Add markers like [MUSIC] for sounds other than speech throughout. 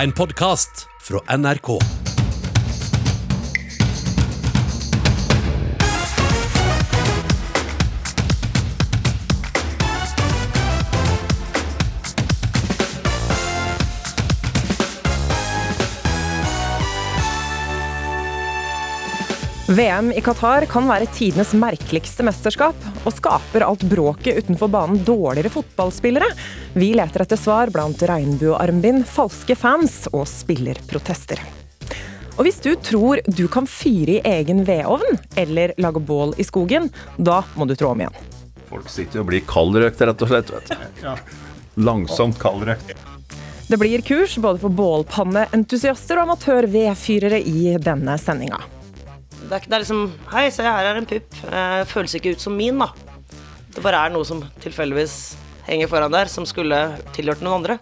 En podkast fra NRK. VM i Qatar kan være tidenes merkeligste mesterskap, og skaper alt bråket utenfor banen dårligere fotballspillere? Vi leter etter svar blant regnbuearmbind, falske fans og spillerprotester. Og hvis du tror du kan fyre i egen vedovn eller lage bål i skogen, da må du trå om igjen. Folk sitter og blir kaldrøkt, rett og slett. vet du. Langsomt kaldrøkt. Det blir kurs både for bålpanneentusiaster og amatør-vedfyrere i denne sendinga. Det er, det er liksom Hei, se her er en pupp. Eh, føles ikke ut som min, da. Det bare er noe som tilfeldigvis henger foran der, som skulle tilhørt noen andre.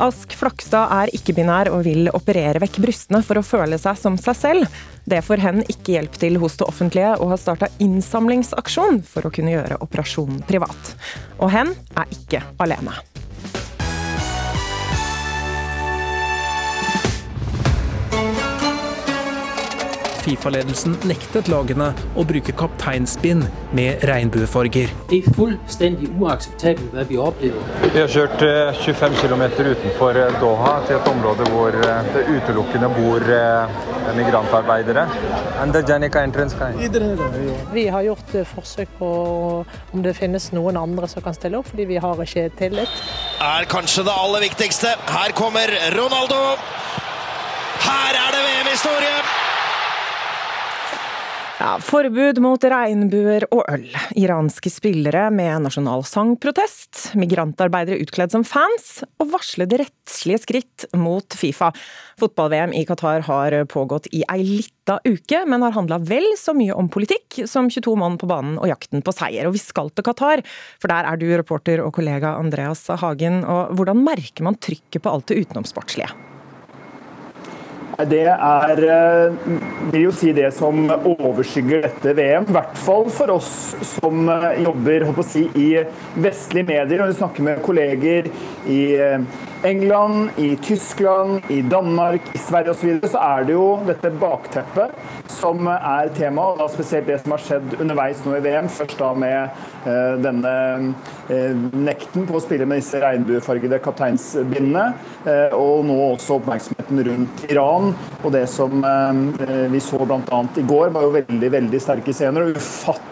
Ask Flakstad er ikke-binær og vil operere vekk brystene for å føle seg som seg selv. Det får hen ikke hjelp til hos det offentlige, og har starta innsamlingsaksjon for å kunne gjøre operasjonen privat. Og hen er ikke alene. Fifa-ledelsen nektet lagene å bruke kapteinspinn med regnbuefarger. Det er fullstendig uakseptabelt hva vi opplever. Vi har kjørt eh, 25 km utenfor eh, Doha til et område hvor eh, det utelukkende bor eh, migrantarbeidere. Vi har gjort eh, forsøk på om det finnes noen andre som kan stille opp, fordi vi har ikke tillit. er kanskje det aller viktigste. Her kommer Ronaldo. Her er det VM-historie! Ja, forbud mot regnbuer og øl. Iranske spillere med nasjonalsangprotest. Migrantarbeidere utkledd som fans. Og varslede rettslige skritt mot Fifa. Fotball-VM i Qatar har pågått i ei lita uke, men har handla vel så mye om politikk som 22 mann på banen og jakten på seier. Og vi skal til Qatar, for der er du reporter og kollega Andreas Hagen. Og hvordan merker man trykket på alt det utenomsportslige? Det er, eh, vil jo si det som overskygger dette VM, i hvert fall for oss som eh, jobber håper å si, i vestlige medier. Når vi snakker med kolleger i eh, England, i Tyskland, i Danmark, i Sverige osv., så, så er det jo dette bakteppet som er tema, og da spesielt det som har skjedd underveis nå i VM. Først da med eh, denne eh, nekten på å spille med disse regnbuefargede kapteinsbindene, eh, og nå også oppmerksomheten rundt Iran. Og det som eh, vi så bl.a. i går, var jo veldig veldig sterke scener. og Ufattelig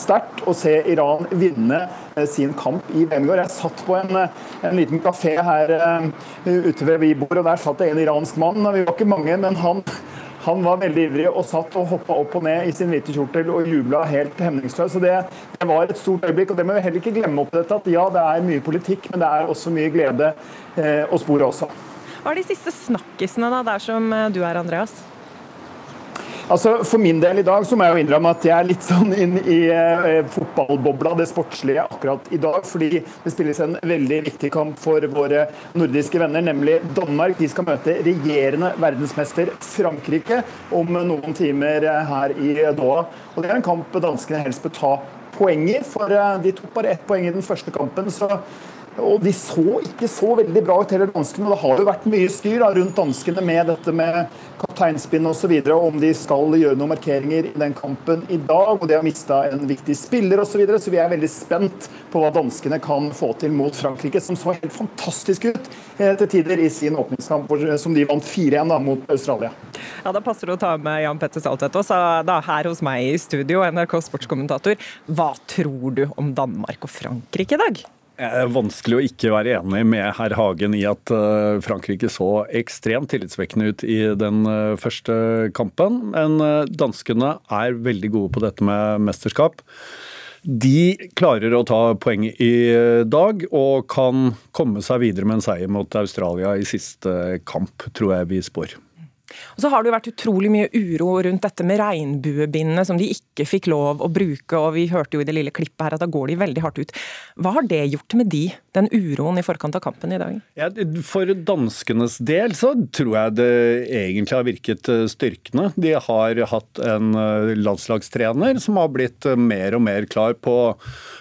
sterkt å se Iran vinne eh, sin kamp i i. Jeg satt på en, eh, en liten kafé her eh, ute ved vi bor, og der satt det en iransk mann. Vi var ikke mange, men han han var veldig ivrig og satt og hoppa opp og ned i sin hvite kjortel og jubla helt hemningsløst. Det, det, var et stort øyeblikk. og Det må vi heller ikke glemme oppi dette. At ja, det er mye politikk, men det er også mye glede eh, å spore også. Hva er de siste snakkisene da, der som du er, Andreas? Altså, For min del i dag så må jeg jo innrømme at jeg er litt sånn inn i eh, fotballbobla, det sportslige, akkurat i dag. Fordi det spilles en veldig viktig kamp for våre nordiske venner, nemlig Danmark. De skal møte regjerende verdensmester Frankrike om noen timer eh, her i Doha. Og Det er en kamp danskene helst bør ta poenger, for eh, de tok bare ett poeng i den første kampen. så og de så ikke så veldig bra ut, heller danskene. og Det har jo vært mye styr da, rundt danskene med dette med kapteinspinn osv. Om de skal gjøre noen markeringer i den kampen i dag. Og de har mista en viktig spiller osv. Så, videre, så vi er veldig spent på hva danskene kan få til mot Frankrike, som så helt fantastisk ut eh, til tider i sin åpningskamp, som de vant 4-1 mot Australia. Ja, Da passer det å ta med Jan Petter Saltvedt også, da her hos meg i studio, NRK sportskommentator. Hva tror du om Danmark og Frankrike i dag? Det er vanskelig å ikke være enig med herr Hagen i at eh, Frankrike så ekstremt tillitsvekkende ut i den eh, første kampen. Men eh, danskene er veldig gode på dette med mesterskap. De klarer å ta poeng i dag og kan komme seg videre med en seier mot Australia i siste kamp, tror jeg vi spår. Og så har det jo vært utrolig mye uro rundt dette med regnbuebindene som de ikke fikk lov å bruke, og vi hørte jo i det lille klippet her at da går de veldig hardt ut. Hva har det gjort med de, den uroen i forkant av kampen i dag? Ja, for danskenes del så tror jeg det egentlig har virket eh, styrkende. De har hatt en eh, landslagstrener som har blitt eh, mer og mer klar på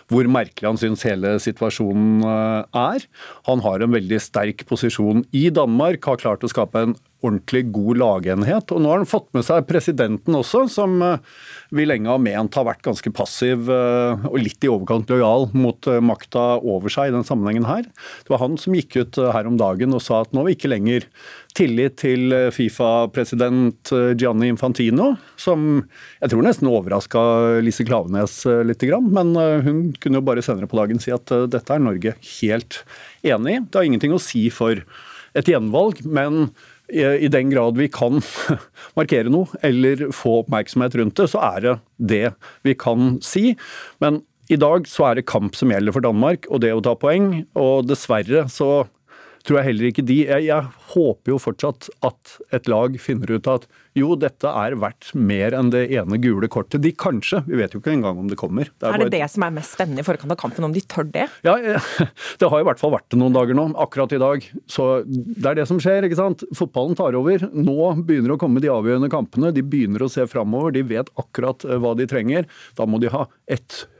hvor merkelig han syns hele situasjonen er. Han har en veldig sterk posisjon i Danmark, har klart å skape en ordentlig god lagenhet. Og nå har han fått med seg presidenten også, som eh, vi lenge har ment har vært ganske passiv eh, og litt i overkant lojal mot eh, makta over seg i den sammenhengen her. Det var han som gikk ut her om dagen og sa at nå er vi ikke lenger tillit til Fifa-president Gianni Infantino, som jeg tror nesten overraska Lise Klavenes litt, men hun kunne jo bare senere på dagen si at dette er Norge helt enig i. Det har ingenting å si for et gjenvalg, men i den grad vi kan [LAUGHS] markere noe eller få oppmerksomhet rundt det, så er det det vi kan si. Men i dag så er det kamp som gjelder for Danmark, og det å ta poeng. Og dessverre så tror jeg heller ikke de jeg, jeg, håper jo fortsatt at et lag finner ut at jo, dette er verdt mer enn det ene gule kortet. De kanskje, vi vet jo ikke engang om det kommer. Det er, er, det det som er mest spennende i forkant av kampen, om de tør det? Ja, [LAUGHS] det har i hvert fall vært det noen dager nå, akkurat i dag. Så det er det som skjer, ikke sant. Fotballen tar over. Nå begynner å komme de avgjørende kampene. De begynner å se framover. De vet akkurat eh, hva de trenger. Da må de ha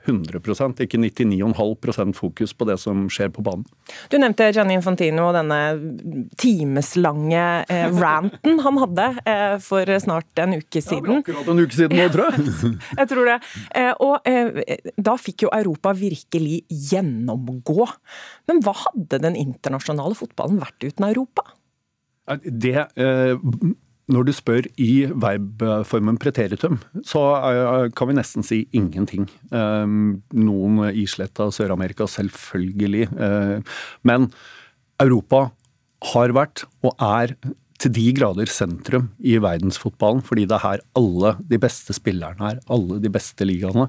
100% ikke 99,5% fokus på det som skjer på banen. Du nevnte Gianni Infantino og denne timeslange eh, [LAUGHS] ranten han hadde eh, for snart en uke siden. Ja, akkurat en uke siden nå, tror jeg. [LAUGHS] jeg tror det. Eh, og da fikk jo Europa virkelig gjennomgå. Men hva hadde den internasjonale fotballen vært uten Europa? Det når du spør i verbformen preteritum, så kan vi nesten si ingenting. Noen isletta Sør-Amerika, selvfølgelig. Men Europa har vært og er til de grader sentrum i verdensfotballen, fordi det er her alle de beste spillerne er, alle de beste ligaene.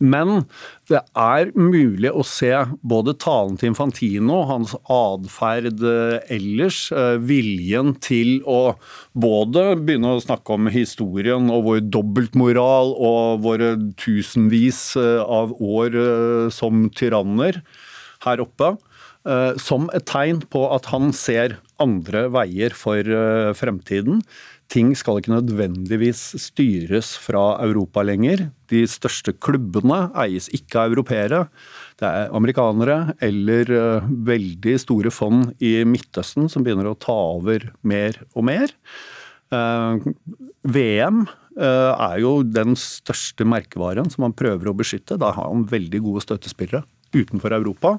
Men det er mulig å se både talen til Infantino, hans atferd eh, ellers, eh, viljen til å både begynne å snakke om historien og vår dobbeltmoral og våre tusenvis eh, av år som tyranner her oppe, som et tegn på at han ser andre veier for eh, fremtiden. Ting skal ikke nødvendigvis styres fra Europa lenger. De største klubbene eies ikke av europeere. Det er amerikanere eller eh, veldig store fond i Midtøsten som begynner å ta over mer og mer. Eh, VM er jo den største merkevaren som man prøver å beskytte. Da har man veldig gode støttespillere utenfor Europa.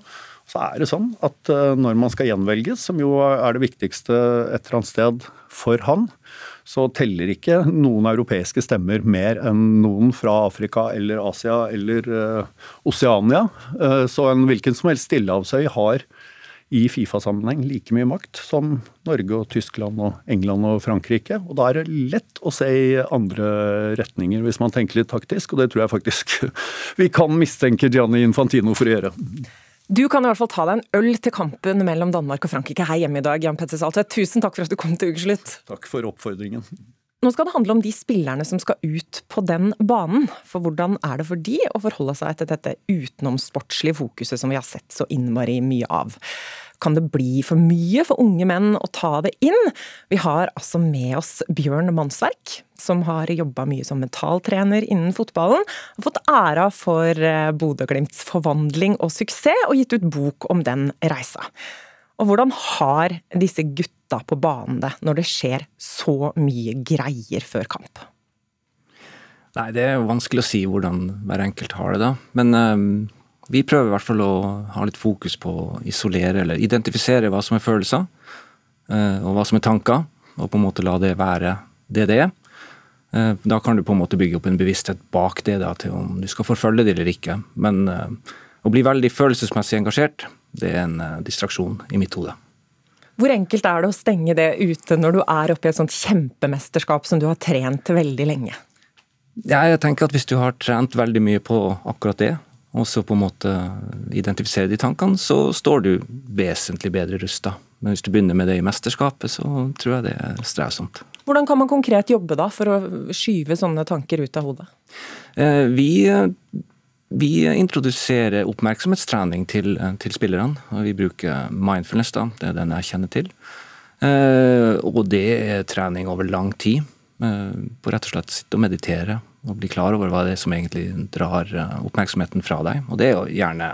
Så er det sånn at eh, når man skal gjenvelges, som jo er det viktigste et eller annet sted for han, så teller ikke noen europeiske stemmer mer enn noen fra Afrika eller Asia eller uh, Oseania. Uh, så en hvilken som helst stillehavsøy har i Fifa-sammenheng like mye makt som Norge og Tyskland og England og Frankrike. Og da er det lett å se i andre retninger hvis man tenker litt taktisk, og det tror jeg faktisk [LAUGHS] vi kan mistenke Gianni Infantino for å gjøre. Du kan i hvert fall ta deg en øl til kampen mellom Danmark og Frankrike her hjemme i dag. Jan Petter Saltvedt, tusen takk for at du kom til ukeslutt. Takk for oppfordringen. Nå skal det handle om de spillerne som skal ut på den banen. For hvordan er det for de å forholde seg til dette utenomsportslige fokuset som vi har sett så innmari mye av? Kan det bli for mye for unge menn å ta det inn? Vi har altså med oss Bjørn Mannsverk, som har jobba mye som mentaltrener innen fotballen. Har fått æra for eh, Bodø-Glimts forvandling og suksess, og gitt ut bok om den reisa. Og hvordan har disse gutta på banen det, når det skjer så mye greier før kamp? Nei, det er jo vanskelig å si hvordan hver enkelt har det, da. Men um, vi prøver i hvert fall å ha litt fokus på å isolere eller identifisere hva som er følelser, eh, og hva som er tanker, og på en måte la det være det det er. Eh, da kan du på en måte bygge opp en bevissthet bak det da, til om du skal forfølge det eller ikke. Men eh, å bli veldig følelsesmessig engasjert, det er en distraksjon i mitt hode. Hvor enkelt er det å stenge det ute når du er oppe i et sånt kjempemesterskap som du har trent veldig lenge? Ja, jeg tenker at Hvis du har trent veldig mye på akkurat det, og så på en måte identifisere de tankene, så står du vesentlig bedre rusta Men hvis du begynner med det i mesterskapet, så tror jeg det er strevsomt. Hvordan kan man konkret jobbe da, for å skyve sånne tanker ut av hodet? Eh, vi, vi introduserer oppmerksomhetstrening til, til spillerne. og Vi bruker mindfulness, da, det er den jeg kjenner til. Og det er trening over lang tid. På rett og slett sitte og meditere og bli klar over hva det er som egentlig drar oppmerksomheten fra deg. Og det er jo gjerne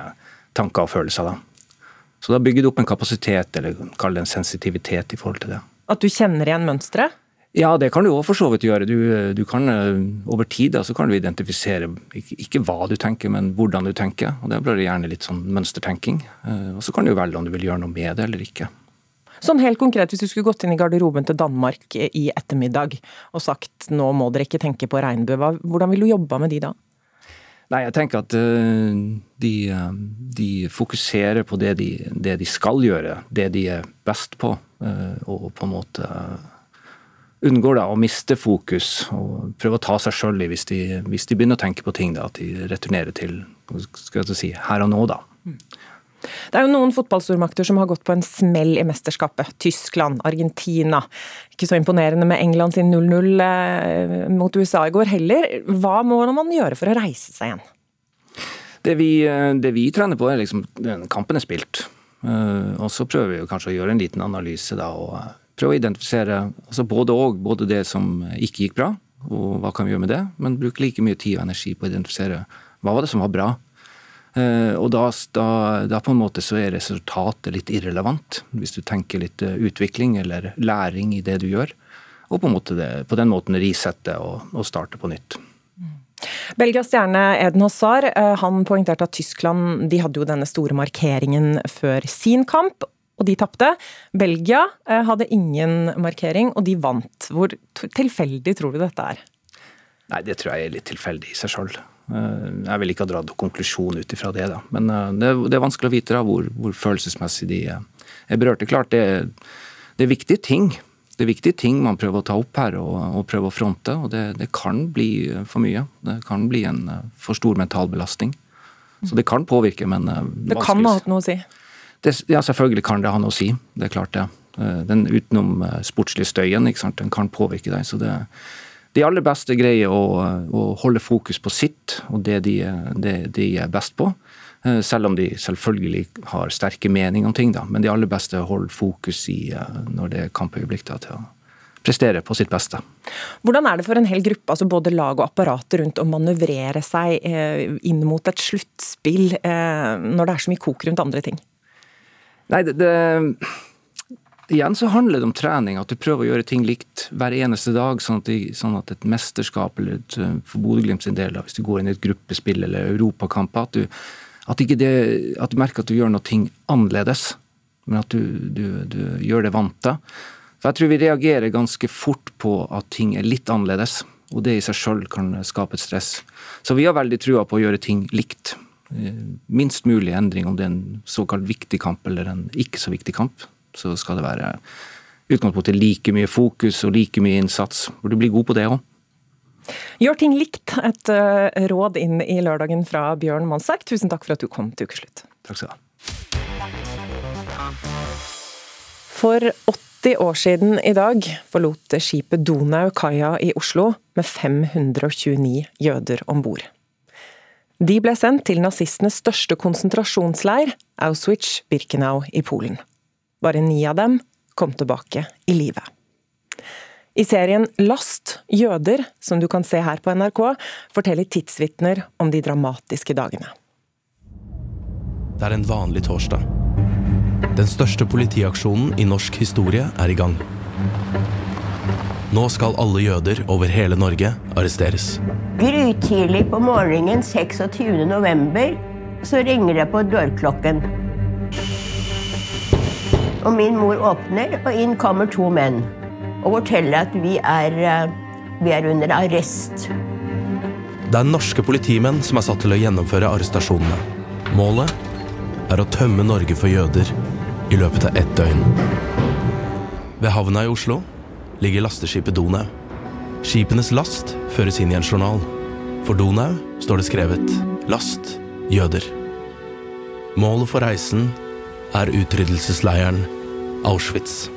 tanker og følelser, da. Så da bygger du opp en kapasitet, eller kall det en sensitivitet i forhold til det. At du kjenner igjen mønsteret? Ja, det kan du òg for så vidt gjøre. Du, du, kan eh, Over tid da, så kan du identifisere ikke, ikke, hva du tenker, men hvordan du tenker. og Det blir gjerne litt sånn mønstertenking. Eh, og Så kan du velge om du vil gjøre noe med det eller ikke. Sånn helt konkret, Hvis du skulle gått inn i garderoben til Danmark i ettermiddag og sagt nå må dere ikke tenke på regnbue, hvordan ville du jobba med de da? Nei, jeg tenker at uh, de, uh, de, fokuserer på det de, det de, skal gjøre, det de er best på, uh, og på en måte unngår da å miste fokus og prøve å ta seg sjøl i hvis de, hvis de, begynner å tenke på ting. Da, at de returnerer til skal jeg si, her og nå, da. Det er jo noen fotballstormakter som har gått på en smell i mesterskapet. Tyskland, Argentina. Ikke så imponerende med England sin 0-0 eh, mot USA i går heller. Hva må man gjøre for å reise seg igjen? Det vi, eh, det vi trener på, er liksom Kampen er spilt. Eh, og så prøver vi kanskje å gjøre en liten analyse da, og prøve å identifisere altså både og, både det som ikke gikk bra, og hva kan vi gjøre med det, men bruke like mye tid og energi på å identifisere hva var det som var bra, og da, da, da, på en måte så er resultatet litt irrelevant, hvis du tenker litt eh, utvikling eller læring i det du gjør. Og på, det, på den måten risette og, og, starte på nytt. Belgias stjerne Eden Hazard eh, han poengterte at Tyskland de hadde jo denne store markeringen før sin kamp, og de tapte. Belgia hadde ingen markering, og de vant. Hvor tilfeldig tror du dette er? Nei, Det tror jeg er litt tilfeldig i seg sjøl. Eh, jeg vil ikke ha dratt konklusjon ut ifra det, da. Men eh, det, det, er vanskelig å vite da, hvor, hvor følelsesmessig de er berørte. Klart det, det, er viktige ting. Det er viktige ting man prøver å ta opp her og, og prøve å fronte. og det, det, kan bli for mye. Det kan bli en eh, for stor mental belastning. Så det kan påvirke, men Det kan ha hatt noe å si? Det, ja, selvfølgelig kan det ha noe å si. Det er klart det. Den utenom sportslige støyen den kan påvirke deg. så det de aller beste greier å, å holde fokus på sitt og det de, det de, er best på. Eh, selv om de selvfølgelig har sterke meninger om ting, da. Men de aller beste holder fokus i eh, når det er kampøyeblikk da, til å prestere på sitt beste. Hvordan er det for en hel gruppe, altså både lag og apparatet rundt, å manøvrere seg eh, inn mot et sluttspill når det er så mye kok rundt andre ting? Nei, det, det Igjen så handler det om trening, at du prøver å gjøre ting likt hver eneste dag. Sånn at, de, sånn at et mesterskap, eller et, eh, for Bodø-Glimt del, hvis du går inn i et gruppespill eller europakamp, at du, at, det, at du merker at du gjør noe ting annerledes. Men at du, du, du gjør det vant til. For jeg tror vi reagerer ganske fort på at ting er litt annerledes. Og det i seg sjøl kan skape et stress. Så vi har veldig trua på å gjøre ting likt. Eh, minst mulig endring om det er en såkalt viktig kamp eller en ikke så viktig kamp så skal det være utgangspunktet like mye fokus og like mye innsats. Hvor du blir god på det òg. Gjør ting likt. Et uh, råd inn i lørdagen fra Bjørn Mannsverk. Tusen takk for at du kom til Ukeslutt. Takk skal du ha. For 80 år siden i dag forlot skipet Donau kaia i Oslo med 529 jøder om bord. De ble sendt til nazistenes største konsentrasjonsleir, Auschwitz-Birkenau i Polen. Bare ni av dem kom tilbake i live. I serien Last jøder, som du kan se her på NRK, forteller tidsvitner om de dramatiske dagene. Det er en vanlig torsdag. Den største politiaksjonen i norsk historie er i gang. Nå skal alle jøder over hele Norge arresteres. Grytidlig på morgenen 26. november så ringer det på dørklokken. Og min mor åpner, og inn kommer to menn og forteller at vi er, eh, vi er under arrest. Det er norske politimenn som er satt til å gjennomføre arrestasjonene. Målet er å tømme Norge for jøder i løpet av ett døgn. Ved havna i Oslo ligger lasteskipet Donau. Skipenes last føres inn i en journal. For Donau står det skrevet 'Last jøder'. Målet for reisen er utryddelsesleiren Auschwitz.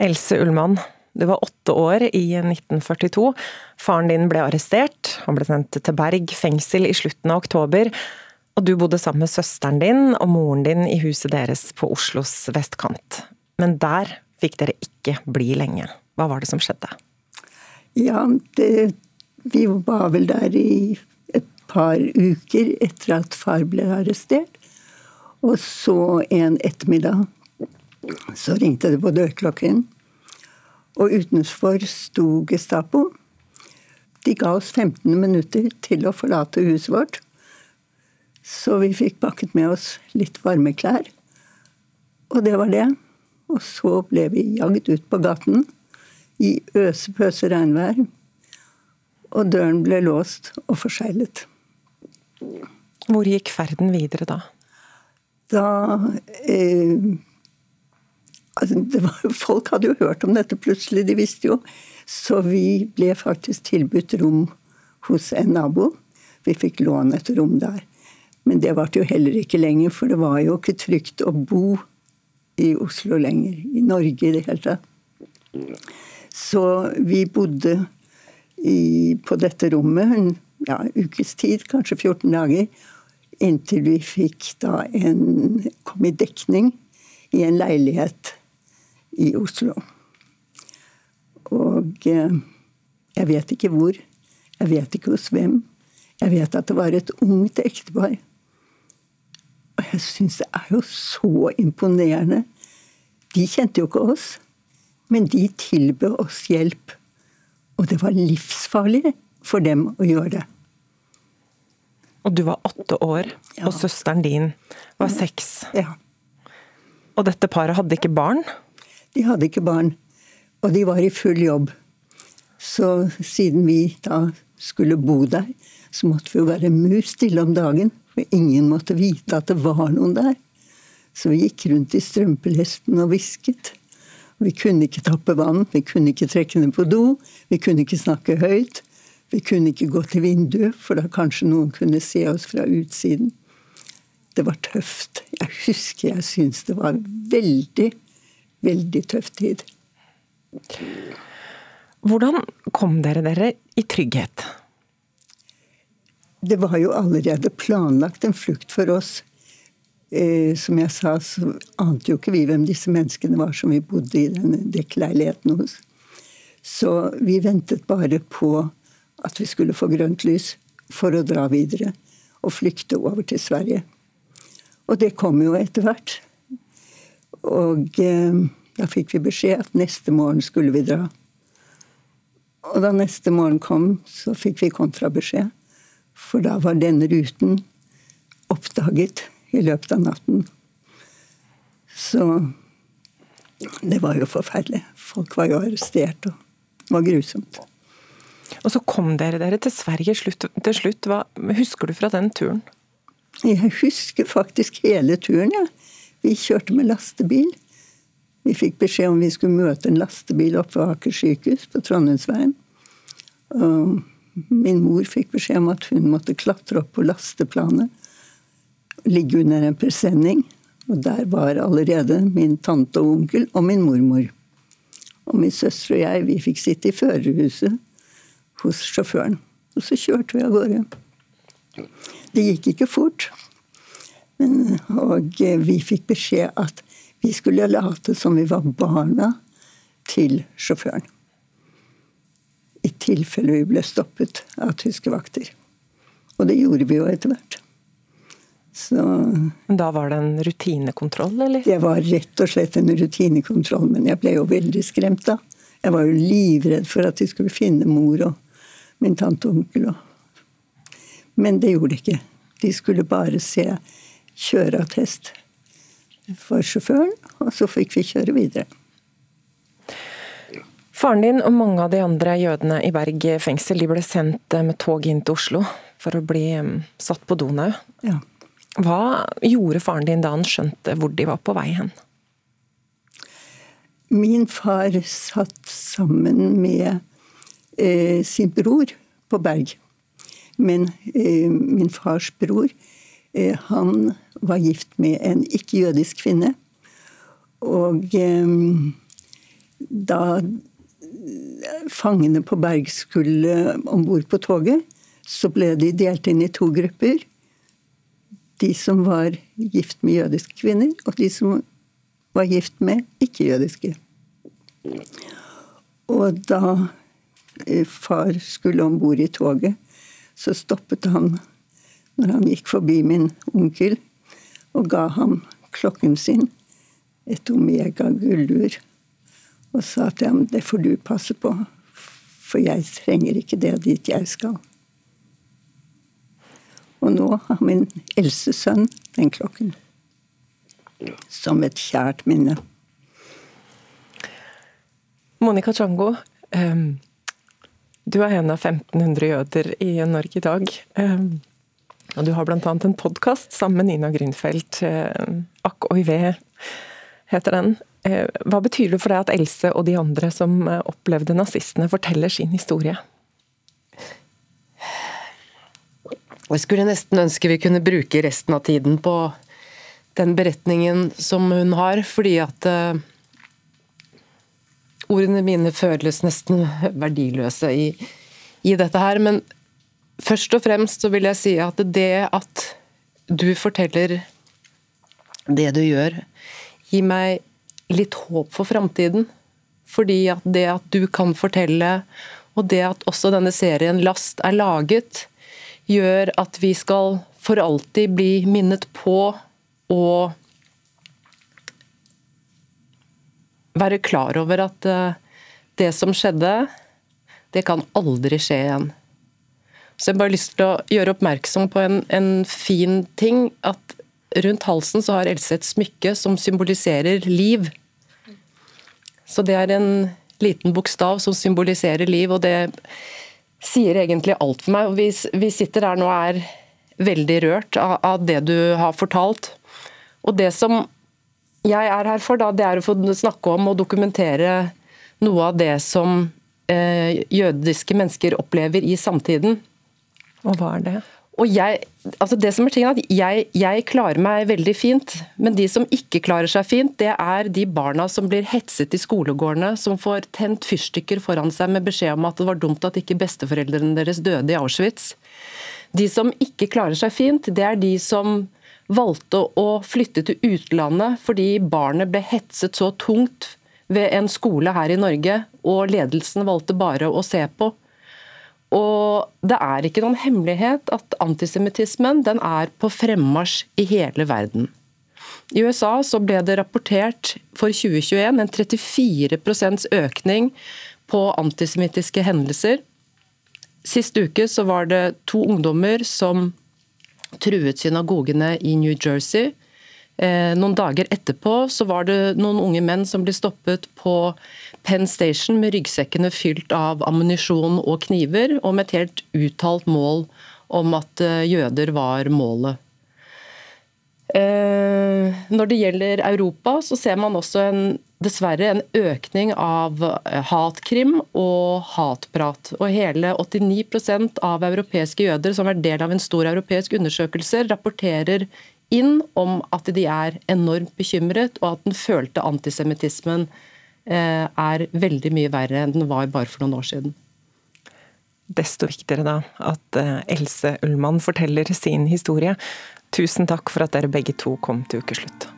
Else Ullmann, du var åtte år i 1942. Faren din ble arrestert. Han ble sendt til Berg fengsel i slutten av oktober. Og du bodde sammen med søsteren din og moren din i huset deres på Oslos vestkant. Men der fikk dere ikke bli lenge. Hva var det som skjedde? Ja, det, vi var vel der i et par uker etter at far ble arrestert. Og så en ettermiddag så ringte det på dørklokken. Og utenfor sto Gestapo. De ga oss 15 minutter til å forlate huset vårt. Så vi fikk pakket med oss litt varme klær. Og det var det. Og så ble vi jagd ut på gaten i øse-pøse regnvær. Og døren ble låst og forseglet. Hvor gikk ferden videre da? Da eh, altså var, Folk hadde jo hørt om dette plutselig, de visste jo. Så vi ble faktisk tilbudt rom hos en nabo. Vi fikk låne et rom der. Men det varte jo heller ikke lenger, for det var jo ikke trygt å bo i Oslo lenger. I Norge i det hele tatt. Så vi bodde i, på dette rommet en ja, ukes tid, kanskje 14 dager. Inntil vi fikk da en kom i dekning i en leilighet i Oslo. Og eh, jeg vet ikke hvor. Jeg vet ikke hos hvem. Jeg vet at det var et ungt ektepar. Og jeg syns det er jo så imponerende. De kjente jo ikke oss, men de tilbød oss hjelp. Og det var livsfarlig for dem å gjøre det. Og du var åtte år, ja. og søsteren din var seks. Ja. Og dette paret hadde ikke barn? De hadde ikke barn. Og de var i full jobb. Så siden vi da skulle bo der, så måtte vi jo være mus stille om dagen. For ingen måtte vite at det var noen der. Så vi gikk rundt i strømpelesten og hvisket. Vi kunne ikke tappe vann, vi kunne ikke trekke ned på do, vi kunne ikke snakke høyt. Vi kunne ikke gå til vinduet, for da kanskje noen kunne se oss fra utsiden. Det var tøft. Jeg husker jeg syntes det var veldig, veldig tøff tid. Hvordan kom dere dere i trygghet? Det var jo allerede planlagt en flukt for oss. Eh, som jeg sa, så ante jo ikke vi hvem disse menneskene var som vi bodde i denne dekkleiligheten hos. Så vi ventet bare på at vi skulle få grønt lys for å dra videre og flykte over til Sverige. Og det kom jo etter hvert. Og eh, da fikk vi beskjed at neste morgen skulle vi dra. Og da neste morgen kom, så fikk vi kontrabeskjed. For da var denne ruten oppdaget i løpet av natten. Så det var jo forferdelig. Folk var jo arrestert, og det var grusomt. Og så kom dere dere til Sverige slutt, til slutt. Hva husker du fra den turen? Jeg husker faktisk hele turen, ja. Vi kjørte med lastebil. Vi fikk beskjed om vi skulle møte en lastebil oppe ved Aker sykehus på Trondheimsveien. Og min mor fikk beskjed om at hun måtte klatre opp på lasteplanet. Ligge under en presenning. Og der var allerede min tante og onkel og min mormor. Og min søster og jeg, vi fikk sitte i førerhuset hos sjåføren. Og så kjørte vi av gårde. Det gikk ikke fort. Men, og vi fikk beskjed at vi skulle late som vi var barna til sjåføren. I tilfelle vi ble stoppet av tyske vakter. Og det gjorde vi jo etter hvert. Så, da var det en rutinekontroll, eller? Det var rett og slett en rutinekontroll, men jeg ble jo veldig skremt da. Jeg var jo livredd for at de skulle finne mor og min tante og onkel. Men det gjorde de ikke. De skulle bare se kjøreattest for sjåføren, og så fikk vi kjøre videre. Faren din og mange av de andre jødene i Berg fengsel de ble sendt med tog inn til Oslo for å bli mm, satt på Donau. Ja. Hva gjorde faren din da han skjønte hvor de var på vei hen? Min far satt sammen med eh, sin bror på Berg. Men eh, min fars bror eh, han var gift med en ikke-jødisk kvinne. Og eh, da fangene på Berg skulle om bord på toget, så ble de delt inn i to grupper. De som var gift med jødiske kvinner, og de som var gift med ikke-jødiske. Og da far skulle om bord i toget, så stoppet han når han gikk forbi min onkel, og ga ham klokken sin, et Omega gullur, og sa til ham det får du passe på, for jeg trenger ikke det dit jeg skal. Og nå har min eldste sønn den klokken. Som et kjært minne. Monica Chango, um, du er en av 1500 jøder i Norge i dag. Um, og du har bl.a. en podkast sammen med Nina Grünfeldt. Uh, Akk oi ve heter den. Uh, hva betyr det for deg at Else og de andre som uh, opplevde nazistene, forteller sin historie? Jeg skulle nesten ønske vi kunne bruke resten av tiden på den beretningen som hun har, fordi at ordene mine føles nesten verdiløse i, i, dette her. Men først og fremst så vil jeg si at det at du forteller det du gjør, gir meg litt håp for framtiden. Fordi at det at du kan fortelle, og det at også denne serien Last er laget, gjør at vi skal for alltid bli minnet på å være klar over at eh, det som skjedde, det kan aldri skje igjen. Så jeg har bare lyst til å gjøre oppmerksom på en, en fin ting. At rundt halsen så har Else et smykke som symboliserer liv. Så det er en liten bokstav som symboliserer liv, og det sier egentlig alt for meg. Vi, vi sitter her nå og er veldig rørt av, av, det du har fortalt. Og det som jeg er her for, da, det er å få snakke om og dokumentere noe av det som eh, jødiske mennesker opplever i samtiden. Og hva er det? Og jeg, altså det som er tingen at jeg, jeg, klarer meg veldig fint, men de som ikke klarer seg fint, det er de barna som blir hetset i skolegårdene, som får tent fyrstikker foran seg med beskjed om at det var dumt at ikke besteforeldrene deres døde i Auschwitz. De som ikke klarer seg fint, det er de som valgte å flytte til utlandet fordi barnet ble hetset så tungt ved en skole her i Norge, og ledelsen valgte bare å se på. Og det er ikke noen hemmelighet at antisemittismen den er på fremmarsj i hele verden. I USA så ble det rapportert for 2021 en 34% økning på antisemittiske hendelser. Sist uke så var det to ungdommer som truet synagogene i New Jersey. Eh, noen dager etterpå så var det noen unge menn som ble stoppet på Penn Station med ryggsekkene fylt av ammunisjon og kniver, og med et helt uttalt mål om at eh, jøder var målet. Eh, når det gjelder Europa, så ser man også en, dessverre en økning av eh, hatkrim og hatprat. Og hele 89% av europeiske jøder som er del av en stor europeisk undersøkelse, rapporterer inn om at de er enormt bekymret, og at den følte antisemittismen Eh, er veldig mye verre enn den var bare for noen år siden. Desto viktigere da at eh, Else Ullmann forteller sin historie. Tusen takk for at dere begge to kom til ukeslutt.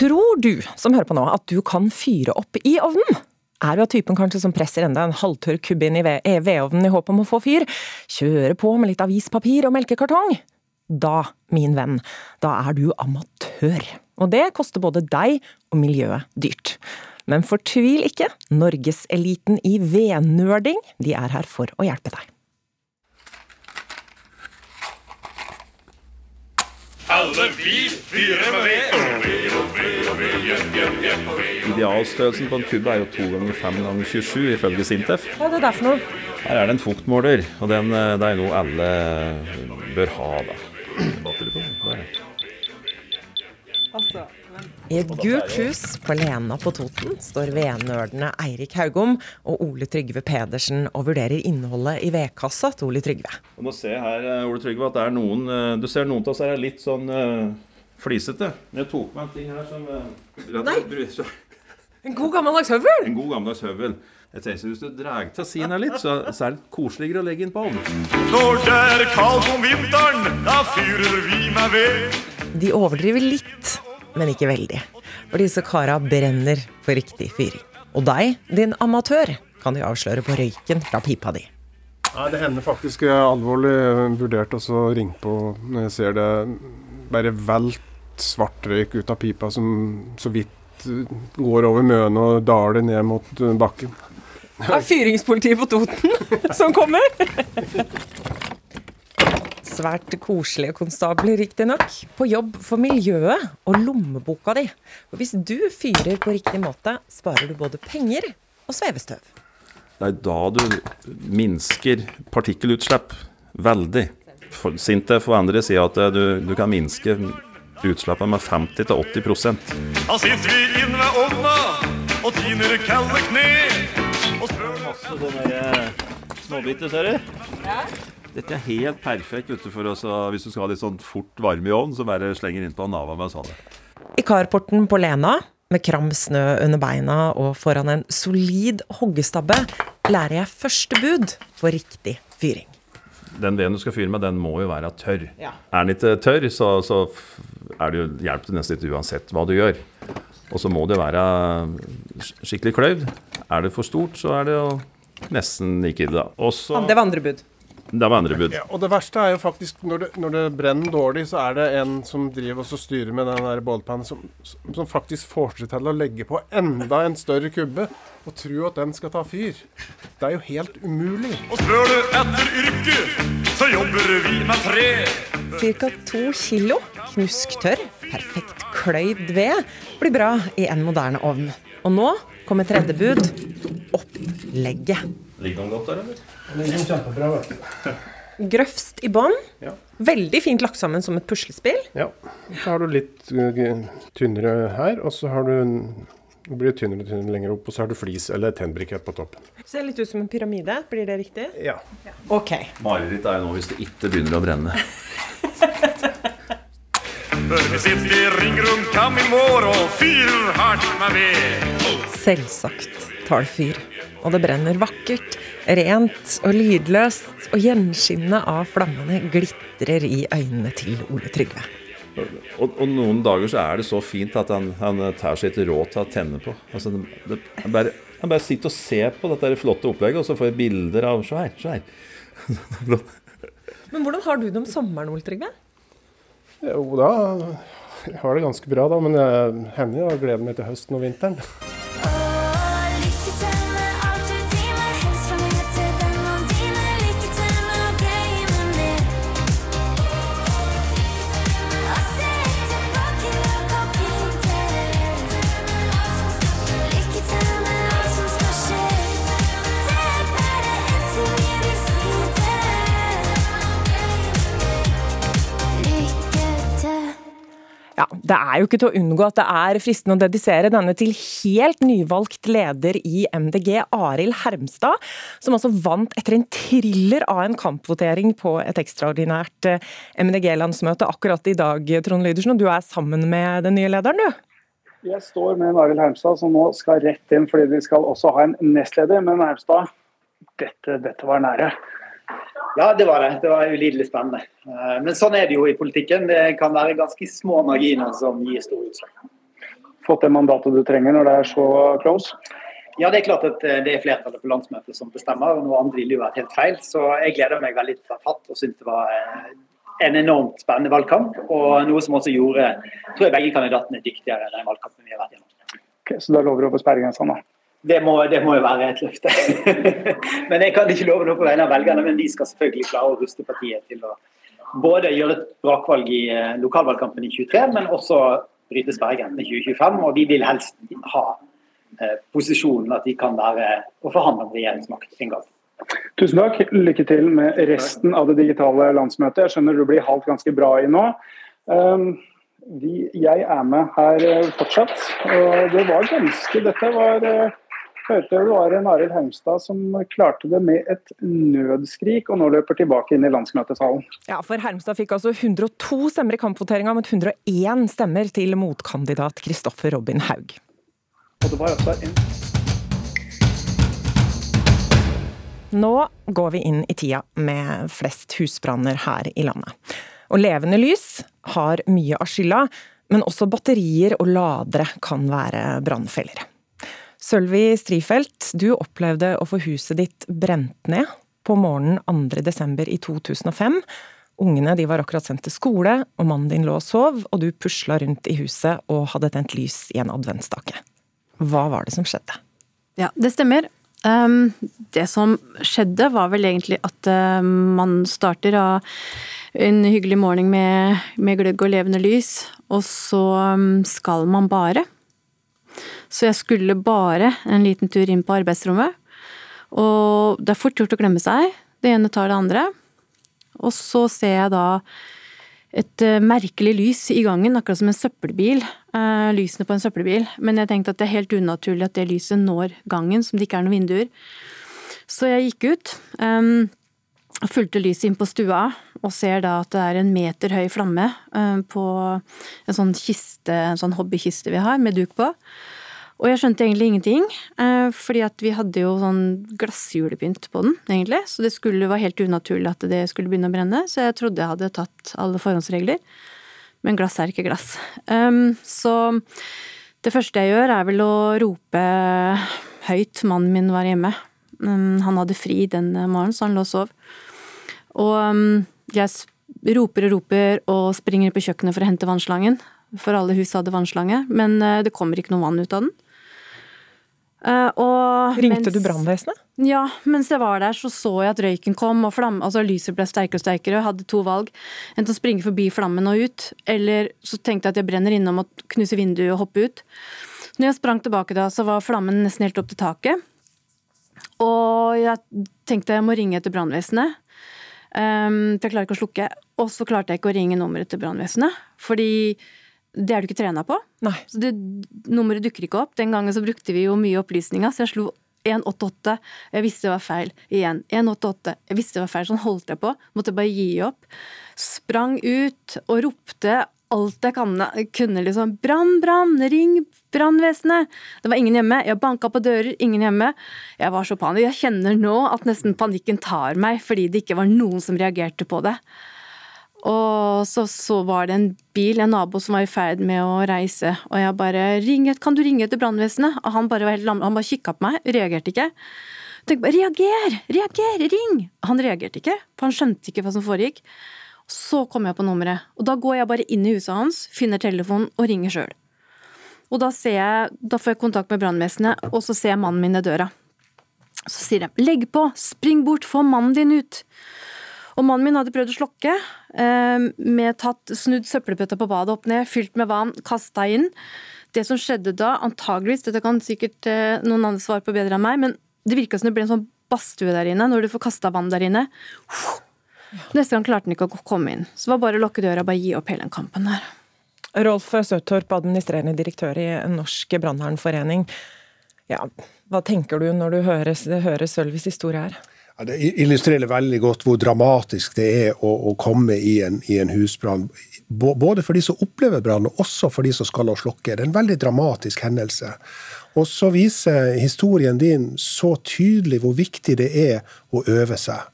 Tror du som hører på nå at du kan fyre opp i ovnen? Er du av typen kanskje som presser enda en halvtørr kubbe inn i vedovnen i håp om å få fyr? Kjører på med litt avispapir og melkekartong? Da, min venn, da er du amatør. Og det koster både deg og miljøet dyrt. Men fortvil ikke, norgeseliten i vednerding, de er her for å hjelpe deg. Alle vi fyrer med ved. Idealstørrelsen på en kubbe er jo 2 ganger 5 ganger 27 ifølge Sintef. Hva er det der for noe? Her er det en fuktmåler, og den, eh, det er noe alle bør ha. da. Batteri på. Der. Altså, I et gult hus på Lena på Toten står vednerdene Eirik Haugom og Ole Trygve Pedersen og vurderer innholdet i vedkassa til Ole Trygve. Du må se her, eh, Ole Trygve, at det er noen eh, Du ser noen av oss her er litt sånn uh, flisete. Jeg tok med en ting her som uh, Nei. En god gammeldags høvel? En god gammeldags høvel. Jeg tenker Hvis du drar til siden her litt, så, så er det koseligere å legge inn på ovnen. Når det er kaldt om vinteren, da fyrer vi med ved. De overdriver litt, men ikke veldig. For disse kara brenner for riktig fyring. Og deg, din amatør, kan de avsløre på røyken fra pipa di. Nei, Det hender faktisk jeg har alvorlig vurdert å ringe på når jeg ser det bare velt svart røyk ut av pipa som så vidt eh, går over møene og daler ned mot eh, bakken. Det er fyringspolitiet på Toten [LAUGHS] som kommer! [LAUGHS] Svært koselige konstabler, riktignok. På jobb for miljøet og lommeboka di. Og hvis du fyrer på riktig måte, sparer du både penger og svevestøv. Det er da du minsker partikkelutslipp veldig. Sintef og andre sier at eh, du, du kan minske utslippene med 50-80 Da sitter vi inne ved ovna og tiner kalde kne. Og spør Masse sånne småbiter, ser du. Dette er helt perfekt vet for oss, hvis du skal ha litt sånn fort varme i ovnen, så bare slenger innpå nava med sånn. I carporten på Lena, med kram snø under beina og foran en solid hoggestabbe, lærer jeg første bud for riktig fyring. Den veden du skal fyre med, den må jo være tørr. Ja. Er den ikke tørr, så, så er det jo, hjelper det nesten ikke uansett hva du gjør. Og så må det være skikkelig kløyvd. Er det for stort, så er det jo nesten ikke ille, da. Det var andre bud. Det var andre bud. Ja, og det verste er jo faktisk når det, når det brenner dårlig, så er det en som driver og styrer med den der bålpannen, som, som faktisk får seg til å legge på enda en større kubbe og tro at den skal ta fyr. Det er jo helt umulig. Og spør du etter yrke, så jobber vi med tre. Cirka to kilo knusktørr, perfekt kløyvd ved blir bra i en moderne ovn. Og nå kommer tredje bud opplegget. Ligger den godt der, eller? Det er kjempebra, vet du. Grøfst i bånn. Ja. Veldig fint lagt sammen som et puslespill. Ja. Så har du litt uh, tynnere her, og så har du en det blir tynnere og tynnere lenger opp, og så har du flis eller tennbrikett på toppen. Ser litt ut som en pyramide. Blir det riktig? Ja. Ok. Mareritt er jo nå hvis det ikke begynner å brenne. [LAUGHS] Selvsagt tar det fyr. Og det brenner vakkert, rent og lydløst, og gjenskinnet av flammene glitrer i øynene til Ole Trygve. Og, og noen dager så er det så fint at han, han tar seg ikke råd til å tenne på. Altså, det, det, han, bare, han bare sitter og ser på dette flotte opplegget, og så får jeg bilder av Se her, se her. Men hvordan har du det om sommeren, Ole Trygve? Jo da, jeg har det ganske bra da, men jeg hender jeg gleder meg til høsten og vinteren. Ja, Det er jo ikke til å unngå at det er fristende å dedisere denne til helt nyvalgt leder i MDG, Arild Hermstad, som altså vant etter en thriller av en kampvotering på et ekstraordinært eh, MDG-landsmøte akkurat i dag, Trond Lydersen. Og du er sammen med den nye lederen, du? Jeg står med Arild Hermstad som nå skal rett inn fordi vi skal også ha en nestleder. Men Hermstad, dette, dette var nære. Ja, det var det. Det var ulidelig spennende. Eh, Men sånn er det jo i politikken. Det kan være ganske små marginer som gir store utslag. Fått det mandatet du trenger når det er så close? Ja, det er klart at eh, det er flertallet på landsmøtet som bestemmer, og noe annet ville jo vært helt feil. Så jeg gleder meg veldig til å ta fatt og syns det var eh, en enormt spennende valgkamp. Og noe som også gjorde tror jeg begge kandidatene er dyktigere enn den valgkampen vi har vært gjennom. Ok, så da lover du få sperregrensa nå? Det må, det må jo være et løfte. [LAUGHS] men jeg kan ikke love noe på vegne av velgerne, men de skal selvfølgelig klare å ruste partiet til å både gjøre et brakvalg i eh, lokalvalgkampen i 23, men også bryte sperregrensen i 2025. Og de vil helst ha eh, posisjonen at de kan være og forhandle om regjeringsmakt en gang. Tusen takk. Lykke til med resten av det digitale landsmøtet. Jeg skjønner du blir halvt ganske bra i nå. Um, vi, jeg er med her fortsatt. Og det var ganske Dette var eh, hørte det var en Arild Haugstad som klarte det med et nødskrik, og nå løper tilbake inn i landsmøtesalen. Ja, for Hermstad fikk altså 102 stemmer i kampvoteringa, mot 101 stemmer til motkandidat Kristoffer Robin Haug. Og det var altså en Nå går vi inn i tida med flest husbranner her i landet. Og levende lys har mye av skylda, men også batterier og ladere kan være brannfeller. Sølvi Strifeldt, du opplevde å få huset ditt brent ned på morgenen 2. desember i 2005. Ungene de var akkurat sendt til skole, og mannen din lå og sov, og du pusla rundt i huset og hadde tent lys i en adventsstake. Hva var det som skjedde? Ja, det stemmer. Um, det som skjedde, var vel egentlig at uh, man starter av en hyggelig morgen med, med, gløgg og levende lys, og så um, skal man bare. Så jeg skulle bare en liten tur inn på arbeidsrommet. Og det er fort gjort å glemme seg. Det ene tar det andre. Og så ser jeg da et uh, merkelig lys i gangen, akkurat som en søppelbil. Uh, lysene på en søppelbil. Men jeg tenkte at det er helt unaturlig at det lyset når gangen, som det ikke er noen vinduer. Så jeg gikk ut. Um, fulgte lyset inn på stua, og ser da at det er en meter høy flamme uh, på en sånn kiste, en sånn hobbykiste vi har, med duk på. Og jeg skjønte egentlig ingenting, eh, fordi at vi hadde jo sånn glassjulepynt på den, egentlig. Så det skulle være helt unaturlig at det skulle begynne å brenne, så jeg trodde jeg hadde tatt alle forhåndsregler. Men glass er ikke glass. Um, så det første jeg gjør, er vel å rope høyt. Mannen min var hjemme. Um, han hadde fri den morgenen, så han lå og sov. Og um, jeg roper og roper og springer på kjøkkenet for å hente vannslangen. For alle hus hadde vannslange, men uh, det kommer ikke noe vann ut av den. Uh, Ringte mens, du brannvesenet? Ja, mens jeg var der så så jeg at røyken kom og flamme, altså lyset ble sterkere og sterkere. Jeg hadde to valg. Enten å springe forbi flammen og ut, eller så tenkte jeg at jeg brenner innom og knuse vinduet og hoppe ut. Når jeg sprang tilbake da, så var flammen nesten helt opp til taket. Og jeg tenkte jeg må ringe etter brannvesenet. Um, for jeg klarer ikke å slukke. Og så klarte jeg ikke å ringe nummeret til brannvesenet. Fordi det er du ikke trena på. Nei. Så det, nummeret dukker ikke opp. Den gangen så brukte vi jo mye opplysninger, så jeg slo 188. Jeg visste det var feil. Igjen. 188. Jeg visste det var feil. Sånn holdt jeg på. Måtte bare gi opp. Sprang ut og ropte alt jeg kunne. liksom, Brann, brann, ring brannvesenet! Det var ingen hjemme. Jeg banka på dører, ingen hjemme. Jeg var så panisk. Jeg kjenner nå at nesten panikken tar meg fordi det ikke var noen som reagerte på det. Og så, så, var det en bil, en nabo, som var i ferd med å reise. Og jeg bare ringet, 'Kan du ringe til brannvesenet?' Og han bare var helt lam, han bare kikka på meg, reagerte ikke. Tenkte bare 'reager! Reager! Ring!' Han reagerte ikke, for han skjønte ikke hva som foregikk. Så kom jeg på nummeret, og da går jeg bare inn i huset hans, finner telefonen og ringer sjøl. Og da, jeg, da får jeg kontakt med brannvesenet, og så ser jeg mannen min i døra. Så sier de 'legg på, spring bort, få mannen din ut'. Og mannen min hadde prøvd å slokke, eh, med tatt, snudd søppelbøtta på badet opp ned, fylt med vann, kasta inn. Det som skjedde da, antageligvis, dette kan sikkert eh, noen andre svare på bedre enn meg, men det virka som det ble en sånn badstue der inne, når du får kasta vann der inne. Neste gang klarte han ikke å komme inn. Så det var bare å lukke døra og bare gi opp hele den kampen der. Rolf Søtorp, administrerende direktør i Norsk brannvernforening. Ja, hva tenker du når du hører, hører Sølvis historie her? Ja, det illustrerer veldig godt hvor dramatisk det er å, å komme i en, en husbrann. Både for de som opplever brann, og også for de som skal og slokke. Det er en veldig dramatisk hendelse. Og så viser historien din så tydelig hvor viktig det er å øve seg.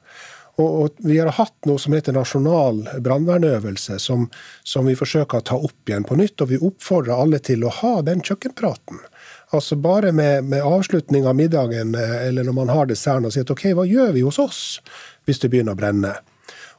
Og Vi har hatt noe som heter nasjonal brannvernøvelse, som, som vi forsøker å ta opp igjen på nytt. Og vi oppfordrer alle til å ha den kjøkkenpraten. Altså Bare med, med avslutning av middagen eh, eller når man har desserten og sier at OK, hva gjør vi hos oss hvis det begynner å brenne?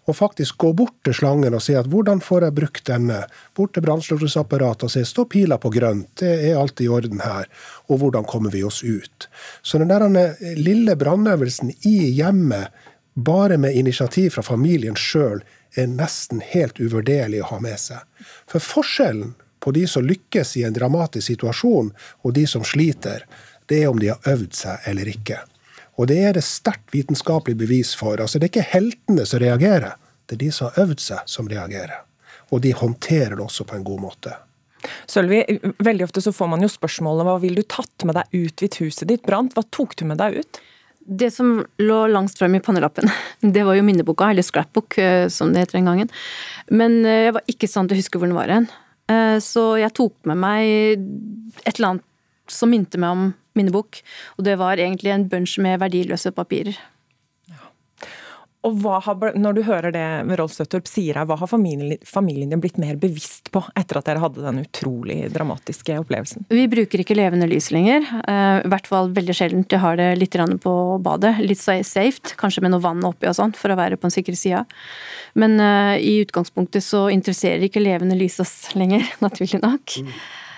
Og faktisk gå bort til slangen og si at hvordan får jeg brukt denne? Bort til brannslukningsapparatet og si stå pila på grønt, det er alt i orden her. Og hvordan kommer vi oss ut? Så den der eh, lille brannøvelsen i hjemmet, bare med initiativ fra familien sjøl, er nesten helt uvurderlig å ha med seg. For forskjellen på de som lykkes i en dramatisk situasjon, og de som sliter, det er om de har øvd seg eller ikke. Og det er det sterkt vitenskapelig bevis for. Altså, det er ikke heltene som reagerer, det er de som har øvd seg, som reagerer. Og de håndterer det også på en god måte. Sølvi, veldig ofte så får man jo spørsmålet hva vil du tatt med deg ut hvis huset ditt brant? Hva tok du med deg ut? Det som lå langst frem i pannelappen, [LAUGHS] det var jo minneboka, eller scrapbook eh, som det heter den gangen. Men eh, jeg var ikke sånn til å huske hvor den var hen. Eh, så jeg tok med meg et eller annet som minte meg om minnebok. Og det var egentlig en bunch med verdiløse papirer. Og hva har, Når du hører det Rolf Støttorp sier her, hva har familien, familien din blitt mer bevisst på etter at dere hadde den utrolig dramatiske opplevelsen? Vi bruker ikke levende lys lenger. Uh, I hvert fall veldig sjeldent. Jeg har det litt på badet. Litt safe, kanskje med noe vann oppi og sånn, for å være på den sikre sida. Men uh, i utgangspunktet så interesserer ikke levende lys oss lenger, [LAUGHS] naturlig nok. Mm.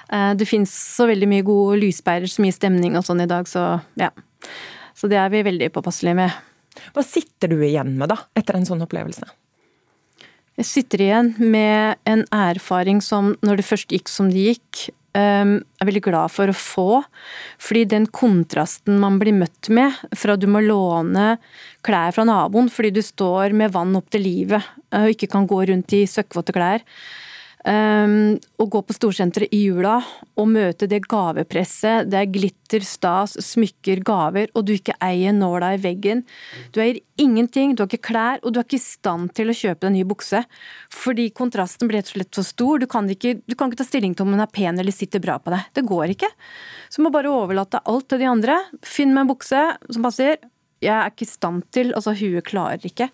Uh, det fins så veldig mye gode lyspærer som gir stemning og sånn i dag, så ja. Så det er vi veldig påpasselige med. Hva sitter du igjen med da, etter en sånn opplevelse? Jeg sitter igjen med en erfaring som, når det først gikk som det gikk, jeg er veldig glad for å få. Fordi den kontrasten man blir møtt med, fra du må låne klær fra naboen fordi du står med vann opp til livet og ikke kan gå rundt i søkkvåte klær, Um, å gå på storsenteret i jula og møte det gavepresset. Det er glitter, stas, smykker, gaver, og du ikke eier nåla i veggen. Du eier ingenting, du har ikke klær, og du er ikke i stand til å kjøpe deg ny bukse. Fordi kontrasten blir rett og slett for stor. Du kan, ikke, du kan ikke ta stilling til om den er pen eller sitter bra på deg. Det går ikke. Så må bare overlate alt til de andre. Finn meg en bukse som passer jeg er ikke i stand til, altså huet klarer ikke.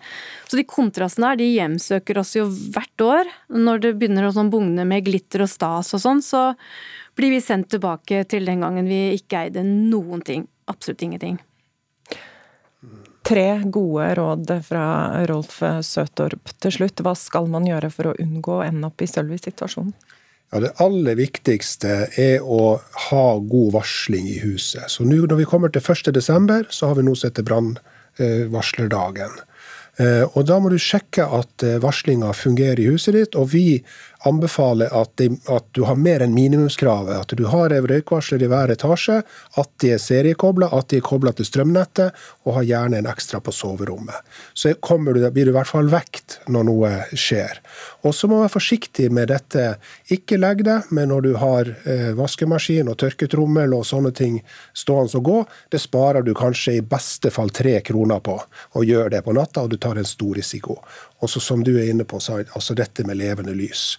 Så de kontrastene her, de hjemsøker oss jo hvert år. Når det begynner å sånn bugne med glitter og stas og sånn, så blir vi sendt tilbake til den gangen vi ikke eide noen ting. Absolutt ingenting. Tre gode råd fra Rolf Søtorp til slutt. Hva skal man gjøre for å unngå å ende opp i Sølvis situasjon? Ja, Det aller viktigste er å ha god varsling i huset. Så nå når vi kommer til 1.12, så har vi nå sett brannvarslerdagen. Eh, og Da må du sjekke at eh, varslinga fungerer i huset ditt. og Vi anbefaler at, de, at du har mer enn minimumskravet. At du har røykvarsler i hver etasje, at de er seriekobla, at de er kobla til strømnettet, og har gjerne en ekstra på soverommet. Så du, blir du i hvert fall vekt når noe skjer. Og så må du være forsiktig med dette. Ikke legg deg, men når du har eh, vaskemaskin og tørketrommel og sånne ting stående og gå, det sparer du kanskje i beste fall tre kroner på. Og gjør det på natta, og du tar en stor risiko. Og så som du er inne på, altså dette med levende lys.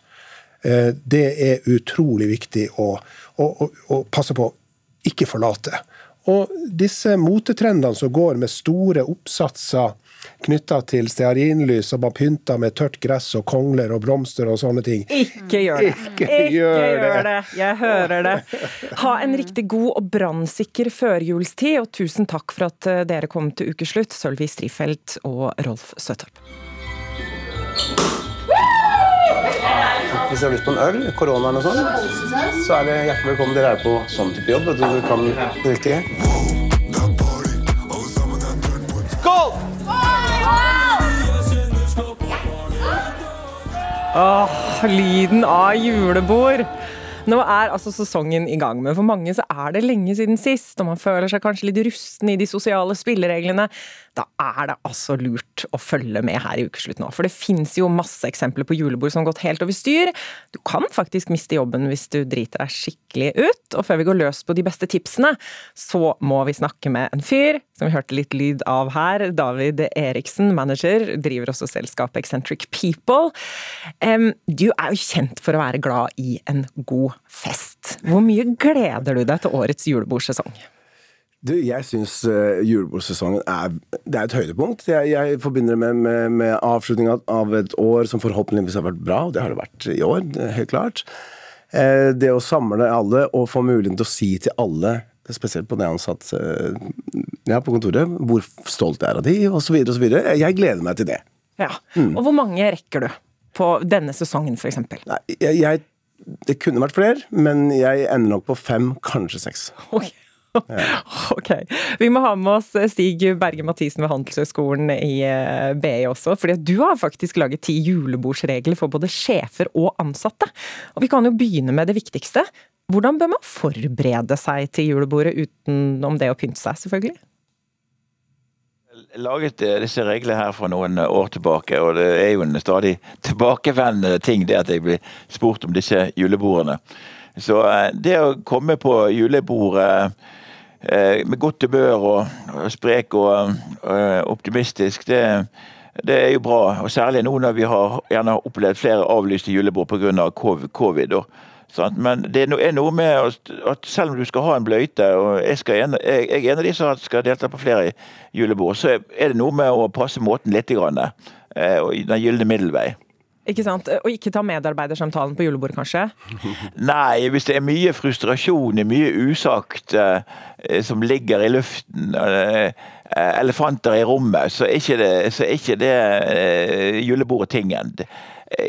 Eh, det er utrolig viktig å, å, å, å passe på ikke forlate. Og disse motetrendene som går med store oppsatser knytta til stearinlys, og man pynter med tørt gress og kongler og blomster og sånne ting. Ikke gjør det! Ikke, Ikke gjør, gjør det. Jeg hører det. Ha en riktig god og brannsikker førjulstid, og tusen takk for at eh, dere kom til ukeslutt, Sølvi Strifeldt og Rolf Søtorp. Hvis du har lyst på en øl, korona eller noe sånt, så er det hjertelig velkommen. Dere er på sånn type jobb. Du, du kan drikke. Skål! Åh, lyden av julebord. Nå er altså sesongen i gang, men for mange så er det lenge siden sist, og man føler seg kanskje litt rusten i de sosiale spillereglene. Da er det altså lurt å følge med her i ukeslutt nå, for det fins jo masse eksempler på julebord som har gått helt over styr. Du kan faktisk miste jobben hvis du driter deg skikkelig ut, og før vi går løs på de beste tipsene, så må vi snakke med en fyr som vi hørte litt lyd av her. David Eriksen, manager, driver også selskapet Eccentric People. Du er jo kjent for å være glad i en god fest. Hvor mye gleder du deg til årets julebordsesong? Du, jeg syns uh, julebordsesongen er, det er et høydepunkt. Jeg, jeg forbinder det med, med, med avslutninga av et år som forhåpentligvis har vært bra, og det har det vært i år, helt klart. Uh, det å samle alle og få muligheten til å si til alle, spesielt på det ansatt uh, ja, på kontoret, hvor stolt jeg er av de, osv., osv. Jeg gleder meg til det. Ja, mm. Og hvor mange rekker du på denne sesongen, f.eks.? Jeg, jeg det kunne vært flere, men jeg ender nok på fem, kanskje seks. Okay. [LAUGHS] Ok. Vi må ha med oss Stig Berge Mathisen ved Handelshøyskolen i eh, BI også. fordi du har faktisk laget ti julebordsregler for både sjefer og ansatte. Og Vi kan jo begynne med det viktigste. Hvordan bør man forberede seg til julebordet utenom det å pynte seg, selvfølgelig? laget eh, disse reglene her for noen år tilbake, og det er jo en stadig tilbakevendende ting det at jeg blir spurt om disse julebordene. Så eh, det å komme på julebordet eh, med godt humør og, og sprek og, og optimistisk, det, det er jo bra. Og særlig nå når vi har gjerne opplevd flere avlyste julebord pga. covid. Og? Men det er noe med at selv om du skal ha en bløyte, og jeg, skal, jeg, jeg er en av de som skal delta på flere julebord, så er det noe med å passe måten litt. Grann, eh, den gylne middelvei. Ikke sant? Og ikke ta medarbeidersamtalen på julebordet, kanskje? [LAUGHS] Nei, hvis det er mye frustrasjon, mye usagt eh, som ligger i luften, eh, elefanter i rommet, så er ikke det, så er ikke det eh, julebordet tingen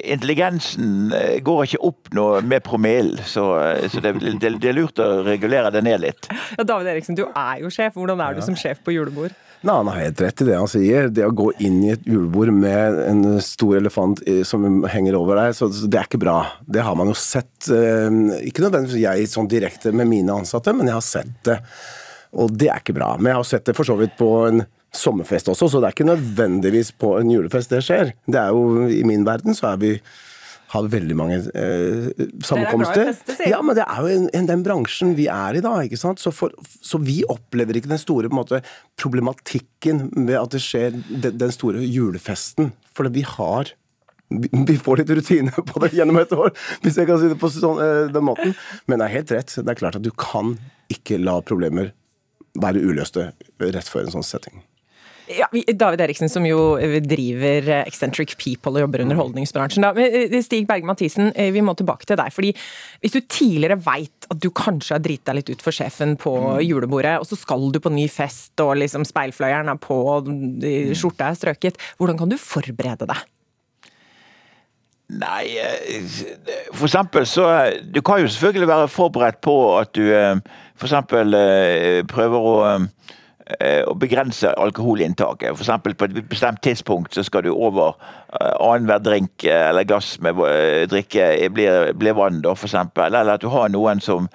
intelligensen eh, går ikke opp noe med promillen, så, eh, så det, det, det, er lurt å regulere det ned litt. [LAUGHS] Ja, David Eriksen, du er jo sjef. Hvordan er du som sjef på julebord? Nei, Han har helt rett i det han sier. Det å gå inn i et julebord med en stor elefant som henger over deg, så det er ikke bra. Det har man jo sett. Eh, ikke nødvendigvis jeg sånn direkte med mine ansatte, men jeg har sett det. Og det er ikke bra. Men jeg har sett det for så vidt på en sommerfest også, så det er ikke nødvendigvis på en julefest det skjer. Det er jo, I min verden så er vi har veldig mange eh, sammenkomster. Ja, men det er jo en, en, den bransjen vi er i da. ikke sant? Så, for, så vi opplever ikke den store måte, problematikken ved at det skjer den, den store julefesten. For vi har vi får litt rutine [LAUGHS] på det gjennom et år, hvis jeg kan si det på sånn, eh, den måten. Men det er helt rett. Det er klart at du kan ikke la problemer være uløste rett før en sånn setting. Ja, David Eriksen, som jo driver Eccentric People og jobber under holdningsbransjen. Da. Eh, Stig Berge Mathisen, eh, vi må tilbake til deg. fordi Hvis du tidligere veit at du kanskje har driti deg litt ut for sjefen på mm. julebordet, og så skal du på ny fest og liksom speilfløyeren er på og skjorta er strøket, hvordan kan du forberede deg? Nei, eh, for eksempel så Du kan jo selvfølgelig være forberedt på at du for eksempel prøver å Eh, å begrense alkoholinntaket. F.eks. på et bestemt tidspunkt så skal du over eh, annenhver drink eh, eller glass med drikke blir, blir vann, da, eksempel. Eller at du har noen som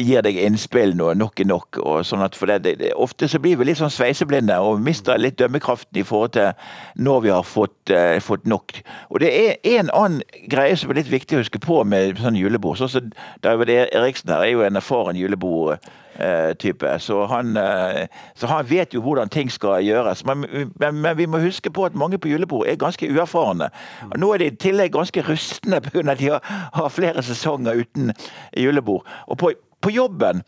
gir deg innspill når nok er nok. og sånn at for det, det, Ofte så blir vi litt sånn sveiseblinde og mister litt dømmekraften i forhold til når vi har fått, uh, fått nok. Og Det er en annen greie som er litt viktig å huske på med sånn julebord. sånn som David Eriksen her er jo en erfaren julebord Eh, type. Så han, eh, så han, vet jo hvordan ting skal gjøres. Men, men, men, vi må huske på at mange på julebord er ganske uerfarne. Nå er de i tillegg ganske rustne pga. at de har, har, flere sesonger uten julebord. Og på, på jobben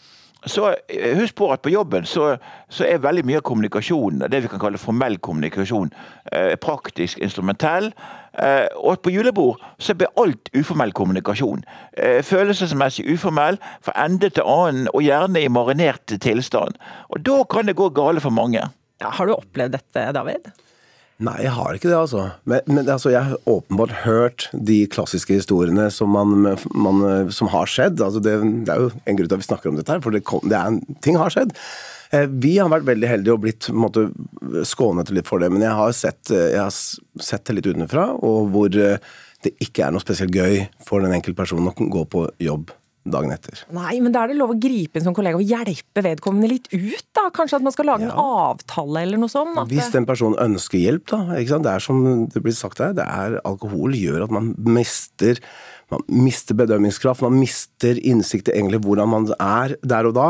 så eh, Husk på at på jobben så, så, er veldig mye av kommunikasjonen, det vi kan kalle formell kommunikasjon, eh, praktisk instrumentell. og og på julebord så blir alt uformell kommunikasjon. Eh, følelsesmessig uformell, fra ende til annen, og gjerne i marinert tilstand. Og da kan det gå gale for mange. Ja, har du opplevd dette, David? Nei, jeg har ikke det, altså. Men, men altså, jeg har åpenbart hørt de klassiske historiene som, man, man, som har skjedd. Altså, det, det, er jo en grunn til at vi snakker om dette her, for det, kom, det er, ting har skjedd. Eh, vi har vært veldig heldige og blitt måte, skånet litt for det, men jeg har sett, eh, jeg har sett det litt utenfra, og hvor eh, det ikke er noe spesielt gøy for den enkelte personen å gå på jobb dagen etter. Nei, men da er det lov å gripe inn som kollega og hjelpe vedkommende litt ut, da? Kanskje at man skal lage ja. en avtale eller noe sånt? Hvis den personen ønsker hjelp, da. Det er som det blir sagt her, det er alkohol gjør at man mister man mister bedømmingskraft, man mister innsikt i egentlig hvordan man er der og da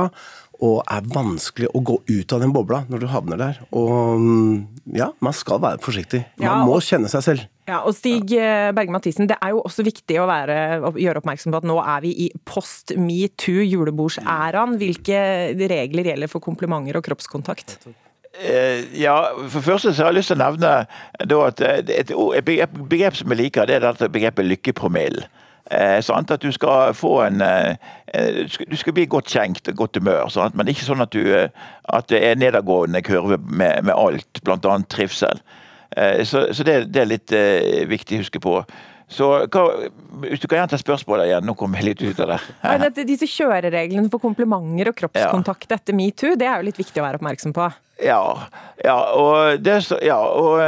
og er vanskelig å gå ut av den bobla når du havner der. Og mm, ja, man skal være forsiktig. Man ja, og, må kjenne seg selv. Ja, og Stig. Eh, Berge Mathisen, det er jo også viktig å, være, å, gjøre oppmerksom på at nå er vi i post metoo, julebordsæraen. Hvilke regler gjelder for komplimenter og kroppskontakt? Eh, ja, for første så har jeg lyst til å nevne at et, et, et begrep som jeg liker, det er dette begrepet lykkepromillen. Eh? At du skal få en eh, eh, Du skal bli godt kjenkt og godt humør. Sant? Men ikke sånn at, du, at det er nedadgående kurve med, med alt, bl.a. trivsel. Så, så det, det, er litt viktig å huske på. Så hva, Hvis du kan gjenta spørsmålet igjen, nå kom jeg litt ut av det. [LAUGHS] Ja, disse kjørereglene for komplimenter og kroppskontakt ja. etter metoo, det er jo litt viktig å være oppmerksom på? Ja, ja og, det, ja, og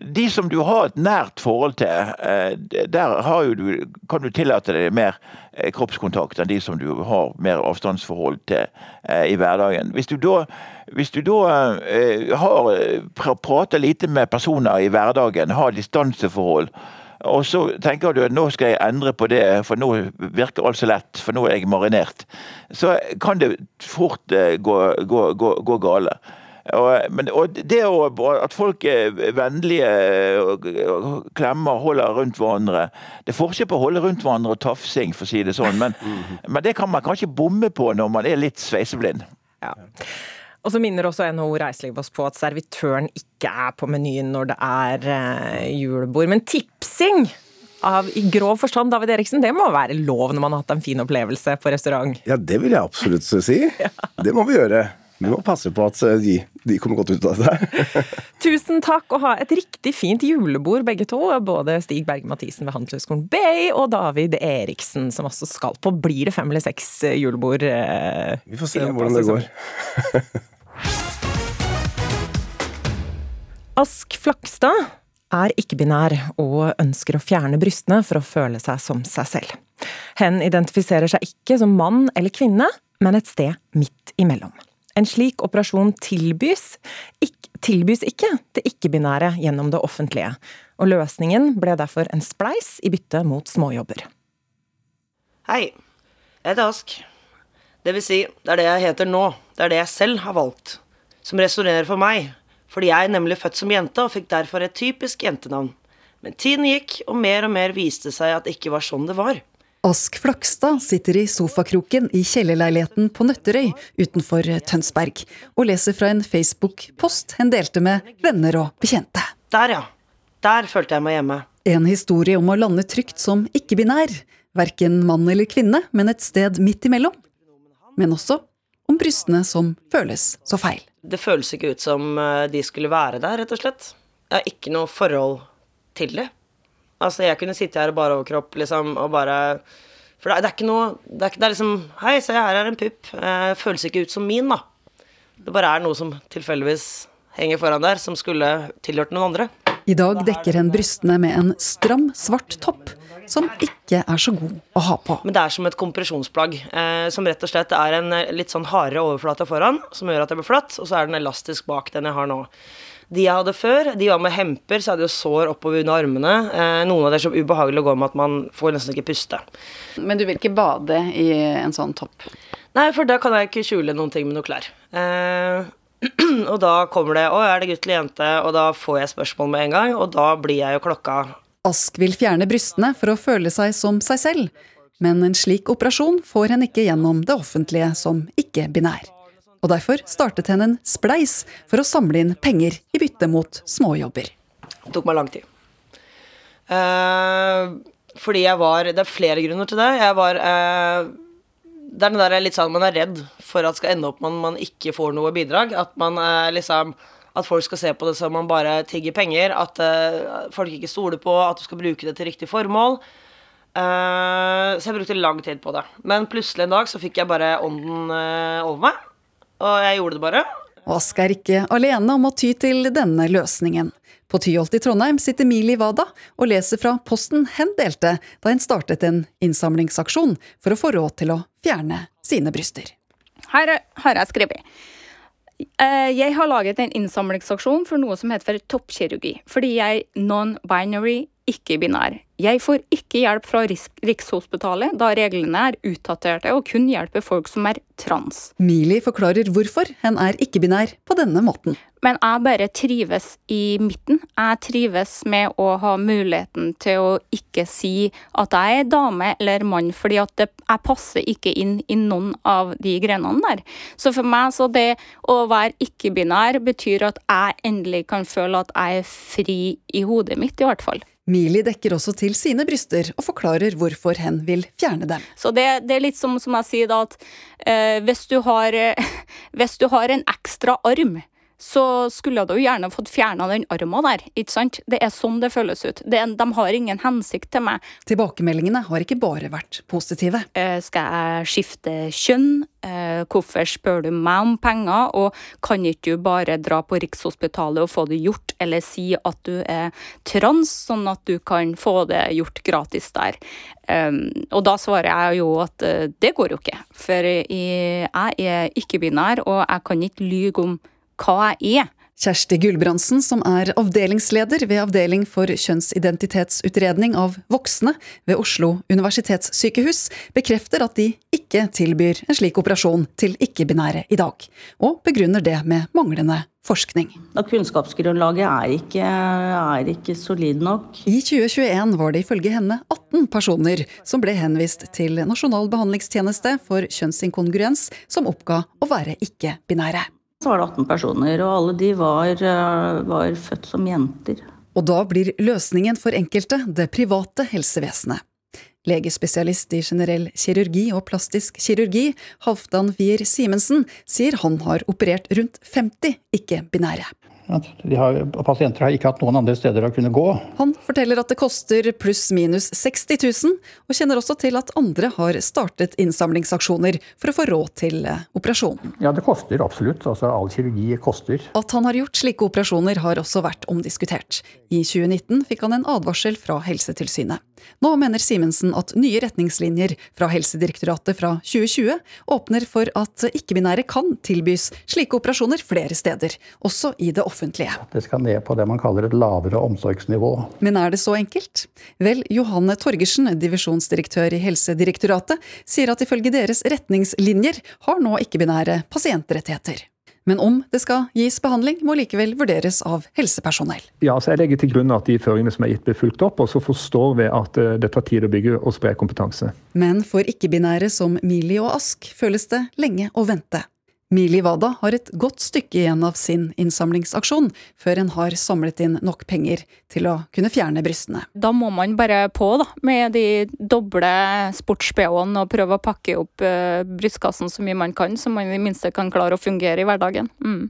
de som du har et nært forhold til, eh, der du, kan du tillate deg mer eh, kroppskontakt enn de som du har mer avstandsforhold til eh, i hverdagen. Hvis du da, hvis du da har, prater lite med personer i hverdagen, har distanseforhold, og så tenker du at nå skal jeg endre på det, for nå virker alt så lett, for nå er jeg marinert. Så kan det fort gå, gå, gå, gå gale. Og, men, og det å, at folk er vennlige, og klemmer, holder rundt hverandre Det er forskjell på å holde rundt hverandre og tafsing, for å si det sånn, men, men det kan man kanskje bomme på når man er litt sveiseblind. Ja. Og så minner også NHO Reiseliv oss på at servitøren ikke er på menyen når det er eh, julebord. Men tipsing av, i grov forstand, David Eriksen, det må være lov når man har hatt en fin opplevelse på restaurant? Ja, det vil jeg absolutt si. [LAUGHS] ja. Det må vi gjøre. Vi må passe på at eh, de, de kommer godt ut av det. [LAUGHS] Tusen takk, og ha et riktig fint julebord begge to. Både Stig Berge Mathisen ved Handelshøyskolen Bay og David Eriksen, som også skal på Blir det fem eller seks eh, julebord? Eh, Vi får se hvordan det går. [LAUGHS] Ask Flakstad er ikke-binær og ønsker å fjerne brystene for å føle seg som seg selv. Hen identifiserer seg ikke som mann eller kvinne, men et sted midt imellom. En slik operasjon tilbys ikke, tilbys ikke det ikke-binære gjennom det offentlige, og løsningen ble derfor en spleis i bytte mot småjobber. Hei, jeg heter Ask. Det vil si, det er det jeg heter nå. Det er det jeg selv har valgt. Som resonnerer for meg. Fordi jeg er nemlig født som jente og fikk derfor et typisk jentenavn. Men tiden gikk, og mer og mer viste seg at det ikke var sånn det var. Ask Flakstad sitter i sofakroken i kjellerleiligheten på Nøtterøy utenfor Tønsberg, og leser fra en Facebook-post hen delte med venner og bekjente. Der, ja. Der følte jeg meg hjemme. En historie om å lande trygt som ikke-binær. Verken mann eller kvinne, men et sted midt imellom. Men også om brystene som føles så feil. Det føles ikke ut som eh, de skulle være der, rett og slett. Jeg har ikke noe forhold til det. Altså, jeg kunne sitte her og bare overkropp, liksom, og bare For det er, det er ikke noe det er, det er, liksom Hei, se, her er en pupp. Eh, føles ikke ut som min, da. Det bare er noe som tilfeldigvis henger foran der, som skulle tilhørt noen andre. I dag dekker hen brystene med en stram, svart topp som ikke er så god å ha på. Men det er som et kompresjonsplagg, eh, som rett og slett er en eh, litt sånn hardere overflate foran, som gjør at det blir flatt, og så er den elastisk bak den jeg har nå. De jeg hadde før, de var med hemper, så hadde jo sår oppover under armene. Eh, noen av det er så ubehagelig å gå med at man får nesten ikke puste. Men du vil ikke bade i en sånn topp? Nei, for da kan jeg ikke skjule noen ting med noen klær. Eh, [CLEARS THROAT] og da kommer det 'Å, er det gutt eller jente?' Og da får jeg spørsmål med en gang, og da blir jeg jo klokka Ask vil fjerne brystene for å føle seg som seg selv, men en slik operasjon får henne ikke gjennom det offentlige som ikke-binær og derfor startet henne en spleis for å samle inn penger i bytte mot småjobber. Det tok meg lang tid. Eh, fordi jeg var Det er flere grunner til det. Jeg var eh, Det er den der litt sånn man er redd for at skal ende opp med man ikke får noe bidrag. At man eh, liksom At folk skal se på det som man bare tigger penger. At folk ikke stoler på at du skal bruke det til riktig formål. så jeg brukte lang tid på det. Men plutselig en dag så fikk jeg bare ånden over meg. Og jeg gjorde det bare. Ask er ikke alene om å ty til denne løsningen. På Tyholt i Trondheim sitter Mili Wada og leser fra posten hen delte da hun startet en innsamlingsaksjon for å få råd til å fjerne sine bryster. Her har jeg skrevet. Eh, jeg har laget en innsamlingsaksjon for noe som heter toppkirurgi, fordi jeg non-binary ikke-binær. Jeg får ikke hjelp fra Rikshospitalet, da reglene er utdaterte og kun hjelper folk som er trans. Mili forklarer hvorfor hen er ikke-binær på denne måten. Men jeg bare trives i midten. Jeg trives med å ha muligheten til å ikke si at jeg er dame eller mann, fordi at det, jeg passer ikke inn i noen av de grenene der. Så for meg så det å være ikke-binær betyr at jeg endelig kan føle at jeg er fri i hodet mitt, i hvert fall. Mili dekker også til sine bryster og forklarer hvorfor hen vil fjerne dem. Så det, det er litt som, som jeg sier da, at eh, hvis, du har, [LAUGHS] hvis du har en ekstra arm, så skulle du gjerne fått fjerna den armen der, ikke sant? Det er sånn det føles ut. Det, de har ingen hensikt til meg. Tilbakemeldingene har ikke bare vært positive. Eh, skal jeg skifte kjønn? Eh, hvorfor spør du meg om penger? Og kan ikke du bare dra på Rikshospitalet og få det gjort, eller si at du er trans, sånn at du kan få det gjort gratis der? Um, og da svarer jeg jo at uh, det går jo ikke, for jeg, jeg er ikke-binær, og jeg kan ikke lyge om hva jeg er. Kjersti Gulbrandsen, som er avdelingsleder ved Avdeling for kjønnsidentitetsutredning av voksne ved Oslo universitetssykehus, bekrefter at de ikke tilbyr en slik operasjon til ikke-binære i dag, og begrunner det med manglende forskning. Kunnskapsgrunnlaget er ikke, er ikke solid nok. I 2021 var det ifølge henne 18 personer som ble henvist til Nasjonal behandlingstjeneste for kjønnsinkongruens, som oppga å være ikke-binære. Så var det 18 personer, og alle de var, var født som jenter. Og da blir løsningen for enkelte det private helsevesenet. Legespesialist i generell kirurgi og plastisk kirurgi, Halvdan Wier Simensen, sier han har operert rundt 50 ikke-binære. Har, pasienter har ikke hatt noen andre steder å kunne gå. Han forteller at det koster pluss-minus 60 000, og kjenner også til at andre har startet innsamlingsaksjoner for å få råd til eh, operasjonen. Ja, det koster absolutt. Altså, all kirurgi koster. At han har gjort slike operasjoner har også vært omdiskutert. I 2019 fikk han en advarsel fra Helsetilsynet. Nå mener Simensen at nye retningslinjer fra Helsedirektoratet fra 2020 åpner for at ikke-binære kan tilbys slike operasjoner flere steder, også i det offentlige. Det skal ned på det man kaller et lavere omsorgsnivå. Men er det så enkelt? Vel, Johanne Torgersen, divisjonsdirektør i Helsedirektoratet, sier at ifølge deres retningslinjer har nå ikke-binære pasientrettigheter. Men om det skal gis behandling, må likevel vurderes av helsepersonell. Ja, så Jeg legger til grunn at de føringene som er gitt, blir fulgt opp, og så forstår vi at eh, det tar tid å bygge og spre kompetanse. Men for ikke-binære som Mili og Ask føles det lenge å vente. Mili Wada har et godt stykke igjen av sin innsamlingsaksjon før en har samlet inn nok penger til å kunne fjerne brystene. Da må man bare på da, med de doble sports-BH-ene og prøve å pakke opp uh, brystkassen så mye man kan, så man i det minste kan klare å fungere i hverdagen. Mm.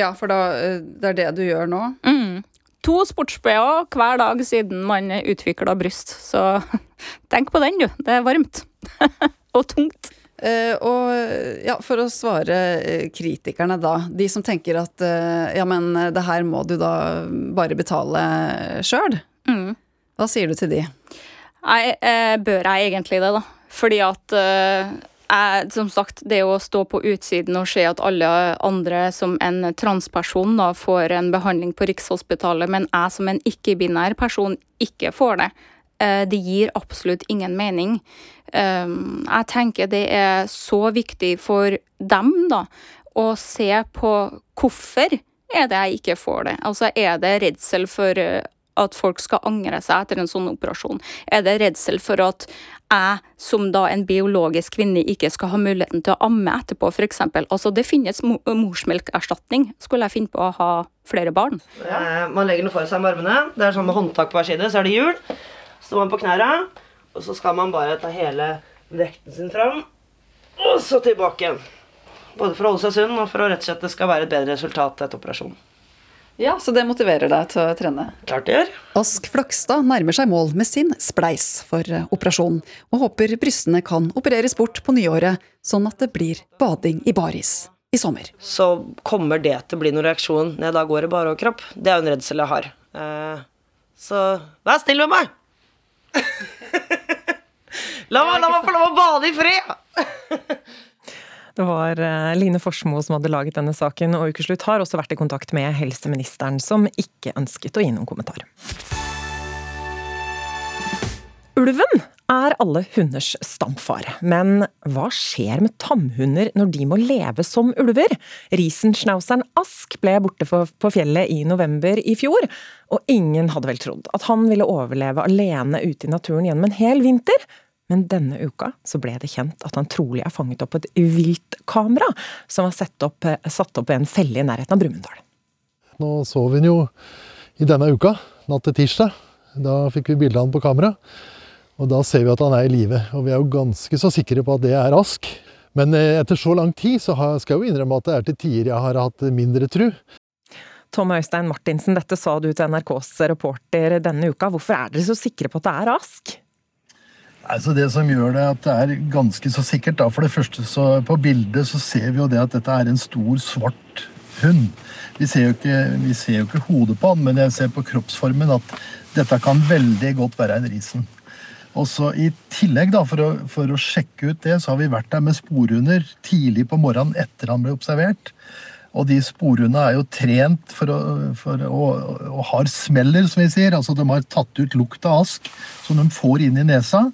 Ja, for da, eh, det er det du gjør nå? Mm. To sports-BH hver dag siden man utvikla bryst, så [LAUGHS] tenk på den, du. Det er varmt. [LAUGHS] og tungt. Uh, og ja, for å svare kritikerne, da. De som tenker at uh, ja, men det her må du da bare betale sjøl. Mm. Hva sier du til de? Nei, bør jeg egentlig det, da? Fordi at jeg, som sagt, det å stå på utsiden og se at alle andre som en transperson da får en behandling på Rikshospitalet, men jeg som en ikke-binær person ikke får det, det gir absolutt ingen mening. Um, jeg tenker det er så viktig for dem da, å se på hvorfor er det jeg ikke får det. Altså er det redsel for at folk skal angre seg etter en sånn operasjon? Er det redsel for at jeg som da en biologisk kvinne ikke skal ha muligheten til å amme etterpå, f.eks.? Altså det finnes morsmelkerstatning. Skulle jeg finne på å ha flere barn? Ja. Man legger noe for seg med armene. Det er sånn med håndtak på hver side, så er det hjul. Står man på knærne. Og så skal man bare ta hele vekten sin fram, og så tilbake igjen. Både for å holde seg sunn og for å rett og slett det skal være et bedre resultat etter operasjonen. Ja, Så det motiverer deg til å trene? Klart det gjør. Ask Flakstad nærmer seg mål med sin spleis for operasjon, og håper brystene kan opereres bort på nyåret, sånn at det blir bading i baris i sommer. Så kommer det til å bli noen reaksjon når jeg da går i bare overkropp. Det er jo en redsel jeg har. Så vær snill med meg! [LAUGHS] La meg, la meg få lov å bade i fred! [LAUGHS] Det var Line Forsmo som hadde laget denne saken, og Ukeslutt har også vært i kontakt med helseministeren, som ikke ønsket å gi noen kommentar. Ulven er alle hunders stamfar, men hva skjer med tamhunder når de må leve som ulver? Riesenschnauzeren Ask ble borte på fjellet i november i fjor, og ingen hadde vel trodd at han ville overleve alene ute i naturen gjennom en hel vinter. Men denne uka så ble det kjent at han trolig er fanget opp på et viltkamera som var satt opp, satt opp i en felle i nærheten av Brumunddal. Nå så vi den jo i denne uka, natt til tirsdag. Da fikk vi bilde av han på kamera. Og da ser vi at han er i live. Og vi er jo ganske så sikre på at det er Ask. Men eh, etter så lang tid så skal jeg jo innrømme at det er til tider jeg har hatt mindre tru. Tom Øystein Martinsen, dette sa du til NRKs reporter denne uka. Hvorfor er dere så sikre på at det er Ask? Altså Det som gjør det at det er ganske så sikkert, da, for det første så på bildet så ser vi jo det at dette er en stor, svart hund. Vi ser jo ikke, vi ser jo ikke hodet på han, men jeg ser på kroppsformen at dette kan veldig godt være en risen. Og så I tillegg, da, for å, for å sjekke ut det, så har vi vært der med sporhunder tidlig på morgenen etter han ble observert. Og de sporhundene er jo trent for å, for å, og har smeller, som vi sier. Altså de har tatt ut lukt av ask som de får inn i nesa.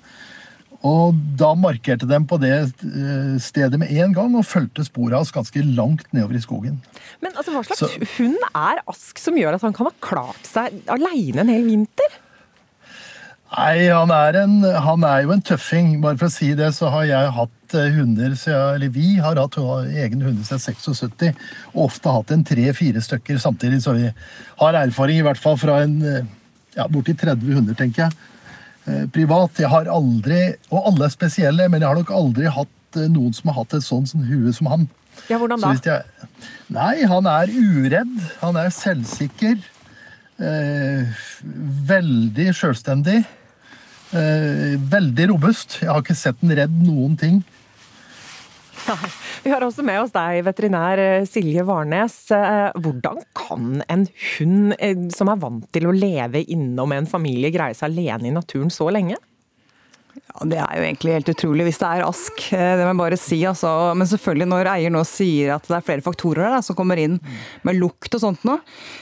Og da markerte de på det eh, stedet med en gang og fulgte sporet av oss ganske langt nedover i skogen. Men altså, hva slags Så- hund er Ask som gjør at han kan ha klart seg aleine en hel vinter? Nei, han er, en, han er jo en tøffing. Bare for å si det, så har jeg hatt eh, hunder Eller vi har hatt egne hunder siden 76, og ofte hatt en tre-fire stykker samtidig. Så vi har erfaring i hvert fall fra en eh, ja, borti 30 hunder, tenker jeg. Eh, Privat. Jeg har aldri, og alle er spesielle, men jeg har nok aldri hatt noen som har hatt et sånt sånn hue som han. Ja, hvordan Så da? jeg, nei, han er uredd. Han er selvsikker. Eh, veldig sjølstendig. Eh, veldig robust. Jeg har ikke sett den redd noen ting. Nei. Vi har også med oss deg, veterinær eh, Silje Warnes. Eh, Hvordan kan en hund som er vant til å leve innom en familie, greie seg alene i naturen så lenge? Ja, Det er jo egentlig helt utrolig hvis det er ask, eh, det må jeg bare si. Altså. Men selvfølgelig når eier nå sier at det er flere faktorer der, da, som kommer inn med lukt og sånt nå.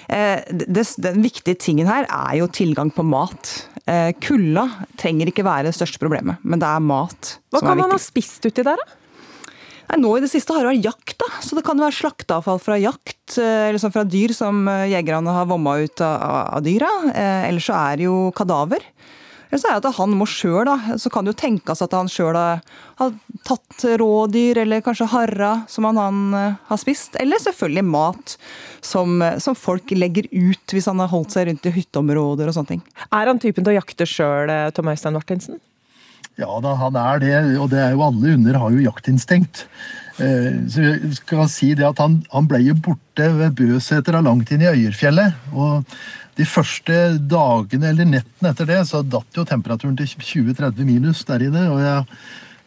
eh, Den viktige tingen her er jo tilgang på mat. Eh, Kulda trenger ikke være det største problemet, men det er mat Hva som er viktig. Hva kan man ha spist uti der, da? Nei, nå i det siste har det vært jakt, da. Så det kan være slakteavfall fra jakt, eller sånn fra dyr som jegerne har vomma ut av, av dyra. Eller så er det jo kadaver. Eller så er det at han må sjøl, da. Så kan det jo tenkes at han sjøl har, har tatt rådyr, eller kanskje harra som han, han eh, har spist. Eller selvfølgelig mat som, eh, som folk legger ut hvis han har holdt seg rundt i hytteområder og sånne ting. Er han typen til å jakte sjøl, Tom Øystein Martinsen? Ja da, han er det, og det er jo alle hunder har jo jaktinstinkt. Eh, Så skal si det at han, han ble jo borte ved Bøseter langt inn i Øyerfjellet. Og de første dagene eller nettene etter det, så datt jo temperaturen til 20-30 minus der inne. og jeg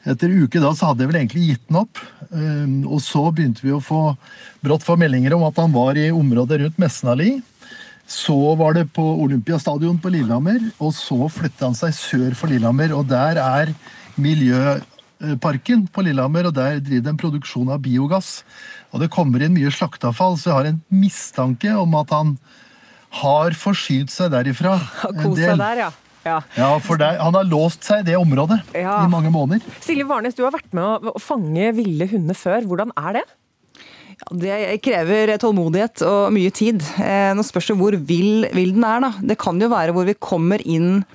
etter uke da så hadde jeg vel egentlig gitt den opp. Eh, Og så begynte vi å få brått få meldinger om at han var i området rundt Messenali. Så var det på Olympiastadion på Lillehammer, og så flytta han seg sør for Lillehammer. Og der er Miljøparken på Lillehammer, og der driver de en produksjon av biogass. Og det kommer inn mye slakteavfall, så jeg har en mistanke om at han har forsynt seg derifra. [LAUGHS] en Kos del. seg der, ja. ja. Ja, for der, han har låst seg i det området Ja. i mange måneder. Silje Warnes, du har vært med å fange ville hunder før. Hvordan er det? Det krever tålmodighet og mye tid. Eh, nå spørs det hvor vill, vill den er. da. Det kan jo være hvor vi kommer inn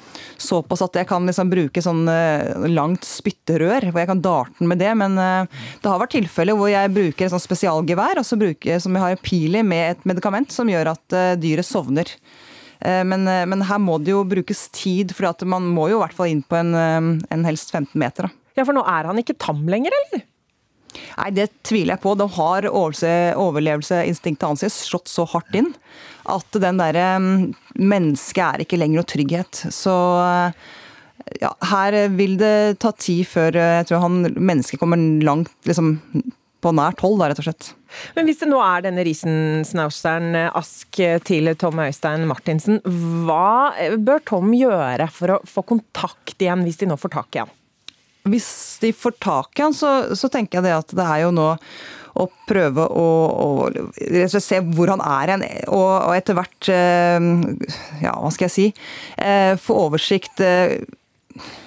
såpass at jeg kan liksom bruke sånn eh, langt spytterør, hvor jeg kan darte den med det. Men eh, det har vært tilfeller hvor jeg bruker et sånn spesialgevær, og så bruker, som jeg har en pil i med et medikament som gjør at dyret sovner. Men, men her må det jo brukes tid, for man må jo i hvert fall inn på en, en helst 15 meter. da. Ja, for nå er han ikke tam lenger, eller? Nei, det tviler jeg på. Da har overlevelseinstinktet hans slått så hardt inn at den derre mm, mennesket er ikke lenger noe trygghet. Så eh, ja, her vil det ta tid før eh, jeg tror han mennesket kommer langt liksom, på nært hold, da, rett og slett. Men hvis det nå er denne risensnauseren eh, Ask til Tom Øystein Martinsen, hva bør Tom gjøre for å få kontakt igjen, hvis de nå får tak i han? Hvis de får tak i han, så, så tenker jeg det at det er jo nå å prøve å, å å se hvor han er hen, og, og etter hvert eh, Ja, hva skal jeg si? eh, Få oversikt eh,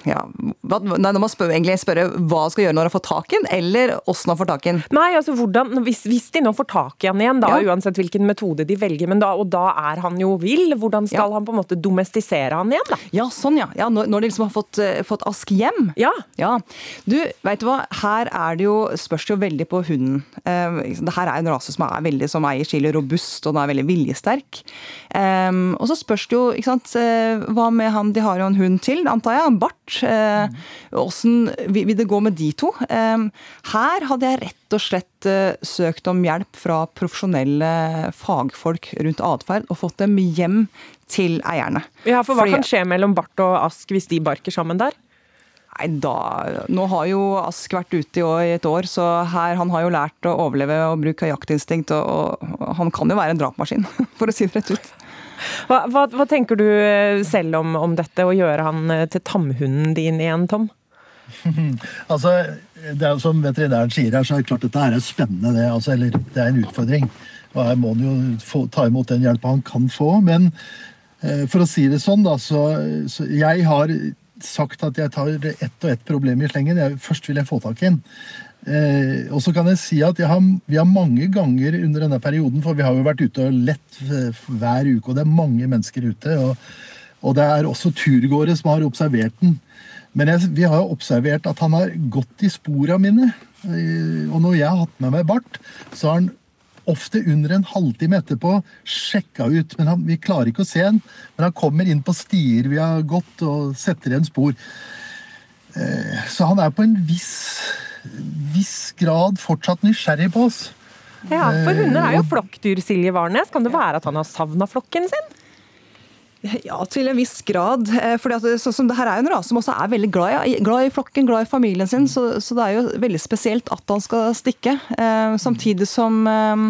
ja, nei, Nå må man spørre, egentlig spørre hva han skal gjøre når han får tak i den, eller åssen han får tak i den. Nei, altså hvordan, hvis, hvis de nå får tak i han igjen, da, Ja. uansett hvilken metode de velger, men da, og da er han jo vill, hvordan skal han på en måte domestisere han igjen, da? Ja, sånn ja. ja når, når de liksom har fått, eh, fått Ask hjem. Ja. Du, vet du hva? Her er det jo, spørs det jo veldig på hunden. Uh, det her er en rase som er veldig, som eier skikkelig robust, og den er veldig viljesterk. Um, og så spørs det jo, ikke sant, uh, hva med han, de har jo en hund til, antar jeg, bart. Eh, Åssen vil det gå med de to? Her hadde jeg rett og slett søkt om hjelp fra profesjonelle fagfolk rundt atferd, og fått dem hjem til eierne. Ja, for Hva Fordi- kan skje mellom Bart og Ask hvis de barker sammen der? Nei, da Nå har jo Ask vært ute i, et år, så her, han har jo lært å overleve og bruke jaktinstinkt. Og, og han kan jo være en drapmaskin, [LAUGHS] for å si det rett ut. Hva, hva, hva tenker du eh, selv om, om dette, å gjøre han eh, til tamhunden din igjen, Tom? [LAUGHS] altså, det er jo Som veterinæren sier her, så er det klart dette her er spennende. Det, altså, eller det er en utfordring. Og her må han jo få, ta imot den hjelpa han kan få. Men eh, for å si det sånn, da, så, så Jeg har sagt at jeg tar ett og ett problem i slengen. Jeg, først vil jeg få tak i en. Eh, og så kan jeg si at jeg har, vi har mange ganger under denne perioden, for vi har jo vært ute og lett eh, hver uke, og det er mange mennesker ute. Og, og det er også turgåere som har observert den. Men jeg, vi har observert at han har gått i spora mine. Eh, Og når jeg har hatt med meg bart, så har han ofte under en halvtime etterpå sjekka ut. men han, Vi klarer ikke å se han, men han kommer inn på stier vi har gått, og setter igjen spor. Eh, Så han er på en viss, viss grad fortsatt nysgjerrig på oss. Ja, For hunder er jo Eh, flokkdyr, Silje Warnes. Kan det være at han har savna flokken sin? Ja, til en viss grad. For Fordi at det, sånn som det her er jo en rase som også er veldig glad i, glad i flokken, glad i familien sin. Så, så det er jo veldig spesielt at han skal stikke. Eh, samtidig som eh,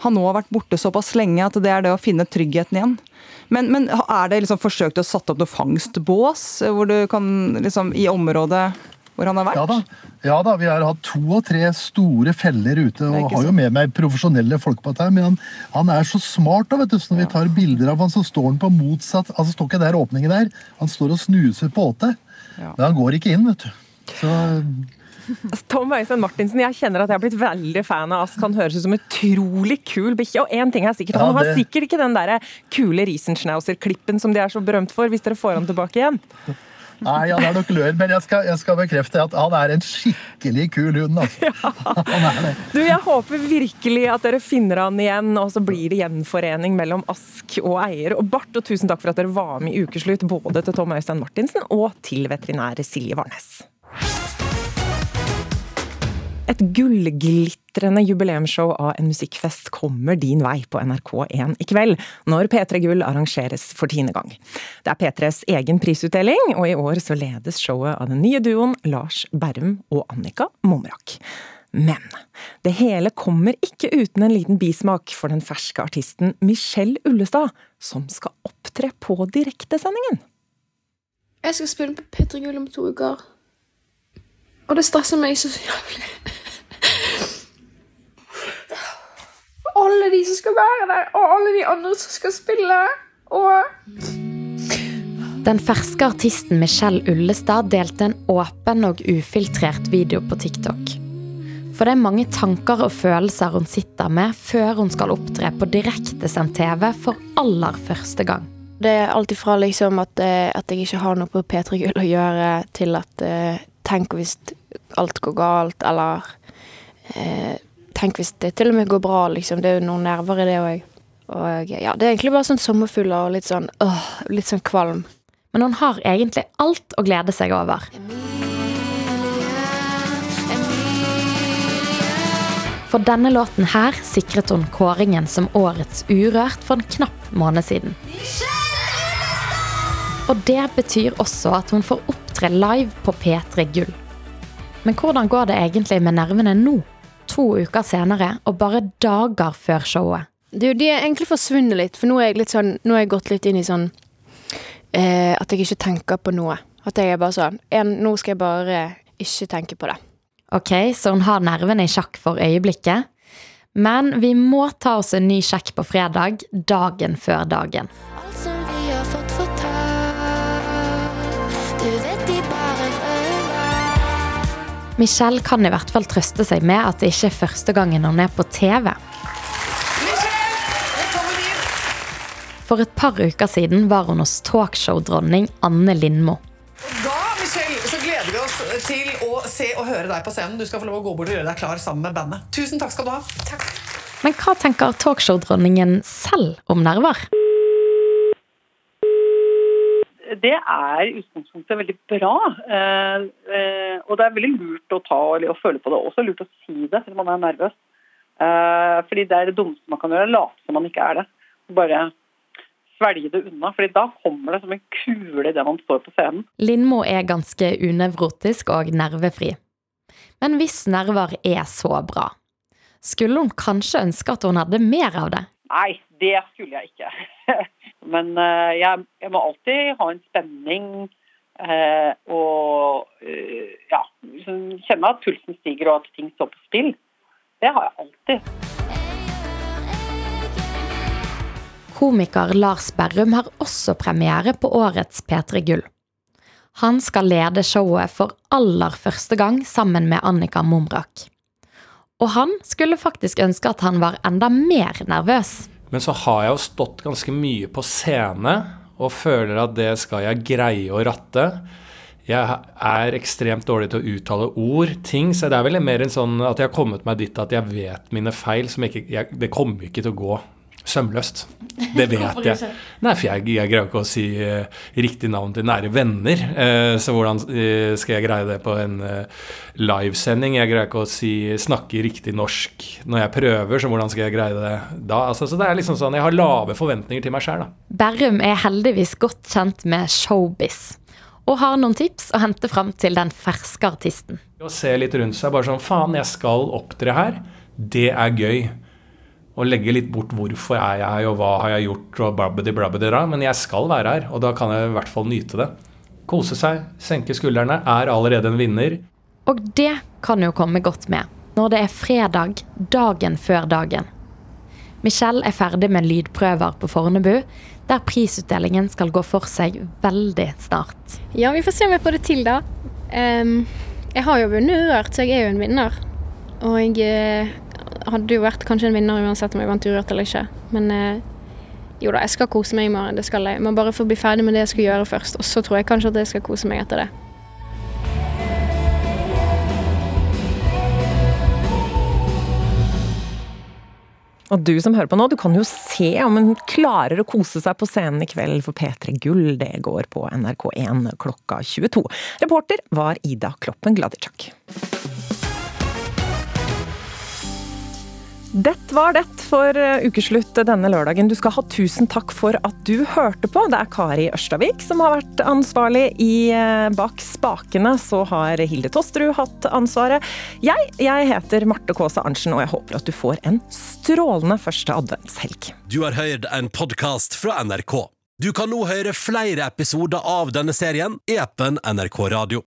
han nå har vært borte såpass lenge at det er det å finne tryggheten igjen. Men, men er det liksom forsøkt å satt opp noe fangstbås eh, hvor du kan liksom i området hvor han har vært? Ja da, ja da, vi har hatt to og tre store feller ute, og har jo med meg profesjonelle folk på dette. Men han, han er så smart, da, vet du, så når vi tar bilder av han, så står han på motsatt Altså står ikke der åpningen der, han står og snuser på åte. Men han går ikke inn, vet du. Så Tom Øystein Martinsen, jeg kjenner at jeg har blitt veldig fan av Ask. Han høres ut som en utrolig kul bikkje. Og én ting er sikkert, Ja, han har det- sikkert ikke den der kule Riesenschnauzer-klippen som de er så berømt for, hvis dere får han tilbake igjen. Nei, han er nok løgn, men jeg skal, jeg skal bekrefte at han er en skikkelig kul hund. Altså. Er. Du, Jeg håper virkelig at dere finner han igjen, og så blir det gjenforening mellom Ask og eier. Og Bart, og tusen takk for at dere var med i Ukeslutt, både til Tom Øystein Martinsen og til veterinær Silje Warnes. Et gullglitrende jubileumsshow av en musikkfest kommer din vei på NRK1 i kveld, når P3 Gull arrangeres for tiende gang. Det er P3s egen prisutdeling, og i år så ledes showet av den nye duoen Lars Berrum og Annika Momrak. Men det hele kommer ikke uten en liten bismak for den ferske artisten Michelle Ullestad, som skal opptre på direktesendingen. Jeg skal spille på P3 Gull om to uker. Og det stresser meg så jævlig. Alle de som skal være der, og alle de andre som skal spille. Og Den ferske artisten Michelle Ullestad delte en åpen og ufiltrert video på TikTok. For det er mange tanker og følelser hun sitter med før hun skal opptre på direktesendt TV for aller første gang. Det er alt ifra liksom at, eh, at jeg ikke har noe på P3 Gull å gjøre, til at eh, tenk hvis alt går galt, eller eh, tenk hvis det til og med går bra, liksom. Det er jo noen nerver i det òg. Og ja, det er egentlig bare sånn sommerfugler og litt sånn øh, litt sånn kvalm. Men hun har egentlig alt å glede seg over. For denne låten her sikret hun kåringen som årets Urørt for en knapp måned siden. Og det betyr også at hun får opptre live på P3 Gull. Men hvordan går det egentlig med nervene nå? To uker senere, og bare dager før showet. Du, de er egentlig forsvunnet litt, for nå er jeg litt sånn Nå er jeg gått litt inn i sånn eh, At jeg ikke tenker på noe. At jeg er bare sånn en, Nå skal jeg bare ikke tenke på det. Ok, så hun har nervene i sjakk for øyeblikket. Men vi må ta oss en ny sjekk på fredag, dagen før dagen. Michelle kan i hvert fall trøste seg med at det ikke er første gangen hun er på TV. For et par uker siden var hun hos talkshow-dronning Anne Lindmo. Da Michelle, så gleder vi oss til å se og høre deg på scenen. Du skal få lov å gå bort og gjøre deg klar sammen med bandet. Tusen takk skal du ha. Men hva tenker talkshow-dronningen selv om nerver? Det er i utgangspunktet veldig bra. Eh, eh, og det er veldig lurt å ta og føle på det. Også lurt å si det selv om man er nervøs. Eh, fordi det er det dummeste man kan gjøre. Late som man ikke er det. Bare svelge det unna. fordi da kommer det som en kule det man står på scenen. Lindmo er ganske unevrotisk og nervefri. Men hvis nerver er så bra, skulle hun kanskje ønske at hun hadde mer av det? Nei, det skulle jeg ikke. [LAUGHS] Men uh, jeg, jeg, må alltid ha en spenning uh, og uh, ja, kjenne at pulsen stiger og at ting står på spill. Det har jeg alltid. Komiker Lars Berrum har også premiere på årets P3 Gull. Han skal lede showet for aller første gang sammen med Annika Momrak. Og han skulle faktisk ønske at han var enda mer nervøs. Men så har jeg jo stått ganske mye på scene og føler at det skal jeg greie å ratte. Jeg er ekstremt dårlig til å uttale ord, ting, så det er vel mer en sånn at jeg har kommet meg dit at jeg vet mine feil. ikke, jeg, Det kommer ikke til å gå sømløst. Det vet [LAUGHS] jeg. Nei, for jeg, jeg greier ikke å si uh, riktig navn til nære venner. Uh, så hvordan uh, skal jeg greie det på en livesending? Jeg greier ikke å si, snakke riktig norsk når jeg prøver, så hvordan skal jeg greie det da? Altså, så det er liksom sånn, Jeg har lave forventninger til meg sjøl, da. Berrum er heldigvis godt kjent med showbiz. Og har noen tips å hente fram til den ferske artisten. Å se litt rundt seg, bare sånn Faen, jeg skal opptre her. Det er gøy og legge litt bort hvorfor er jeg her, og hva har jeg gjort, og blabbedi, blabbedi, men jeg skal være her, og da kan jeg i hvert fall nyte det. Kose seg, senke skuldrene, er allerede en vinner. Og det kan jo komme godt med når det er fredag dagen før dagen. Michelle er ferdig med lydprøver på Fornebu, der prisutdelingen skal gå for seg veldig snart. Ja, vi får se om jeg får det til, da. Um, jeg har jo vunnet Urørt, så jeg er jo en vinner. Og jeg eh, hadde jo vært kanskje en vinner uansett om jeg vant Urørt eller ikke. Men eh, jo da, jeg skal kose meg i morgen. Det skal jeg. Må bare få bli ferdig med det jeg skal gjøre først. Og så tror jeg kanskje at jeg skal kose meg etter det. Og du som hører på nå, du kan jo se om hun klarer å kose seg på scenen i kveld for P3 Gull. Det går på NRK1 klokka 22. Reporter var Ida Kloppen Gladitsjak. Det var det for eh, ukeslutt denne lørdagen. Du skal ha tusen takk for at du hørte på. Det er Kari Ørstavik som har vært ansvarlig i eh, Bak spakene. Så har Hilde Tosterud hatt ansvaret. Jeg, jeg heter Marte Kaasa Arntzen, og jeg håper at du får en strålende første adventshelg. Du har hørt en podkast fra NRK. Du kan nå høre flere episoder av denne serien i appen NRK Radio.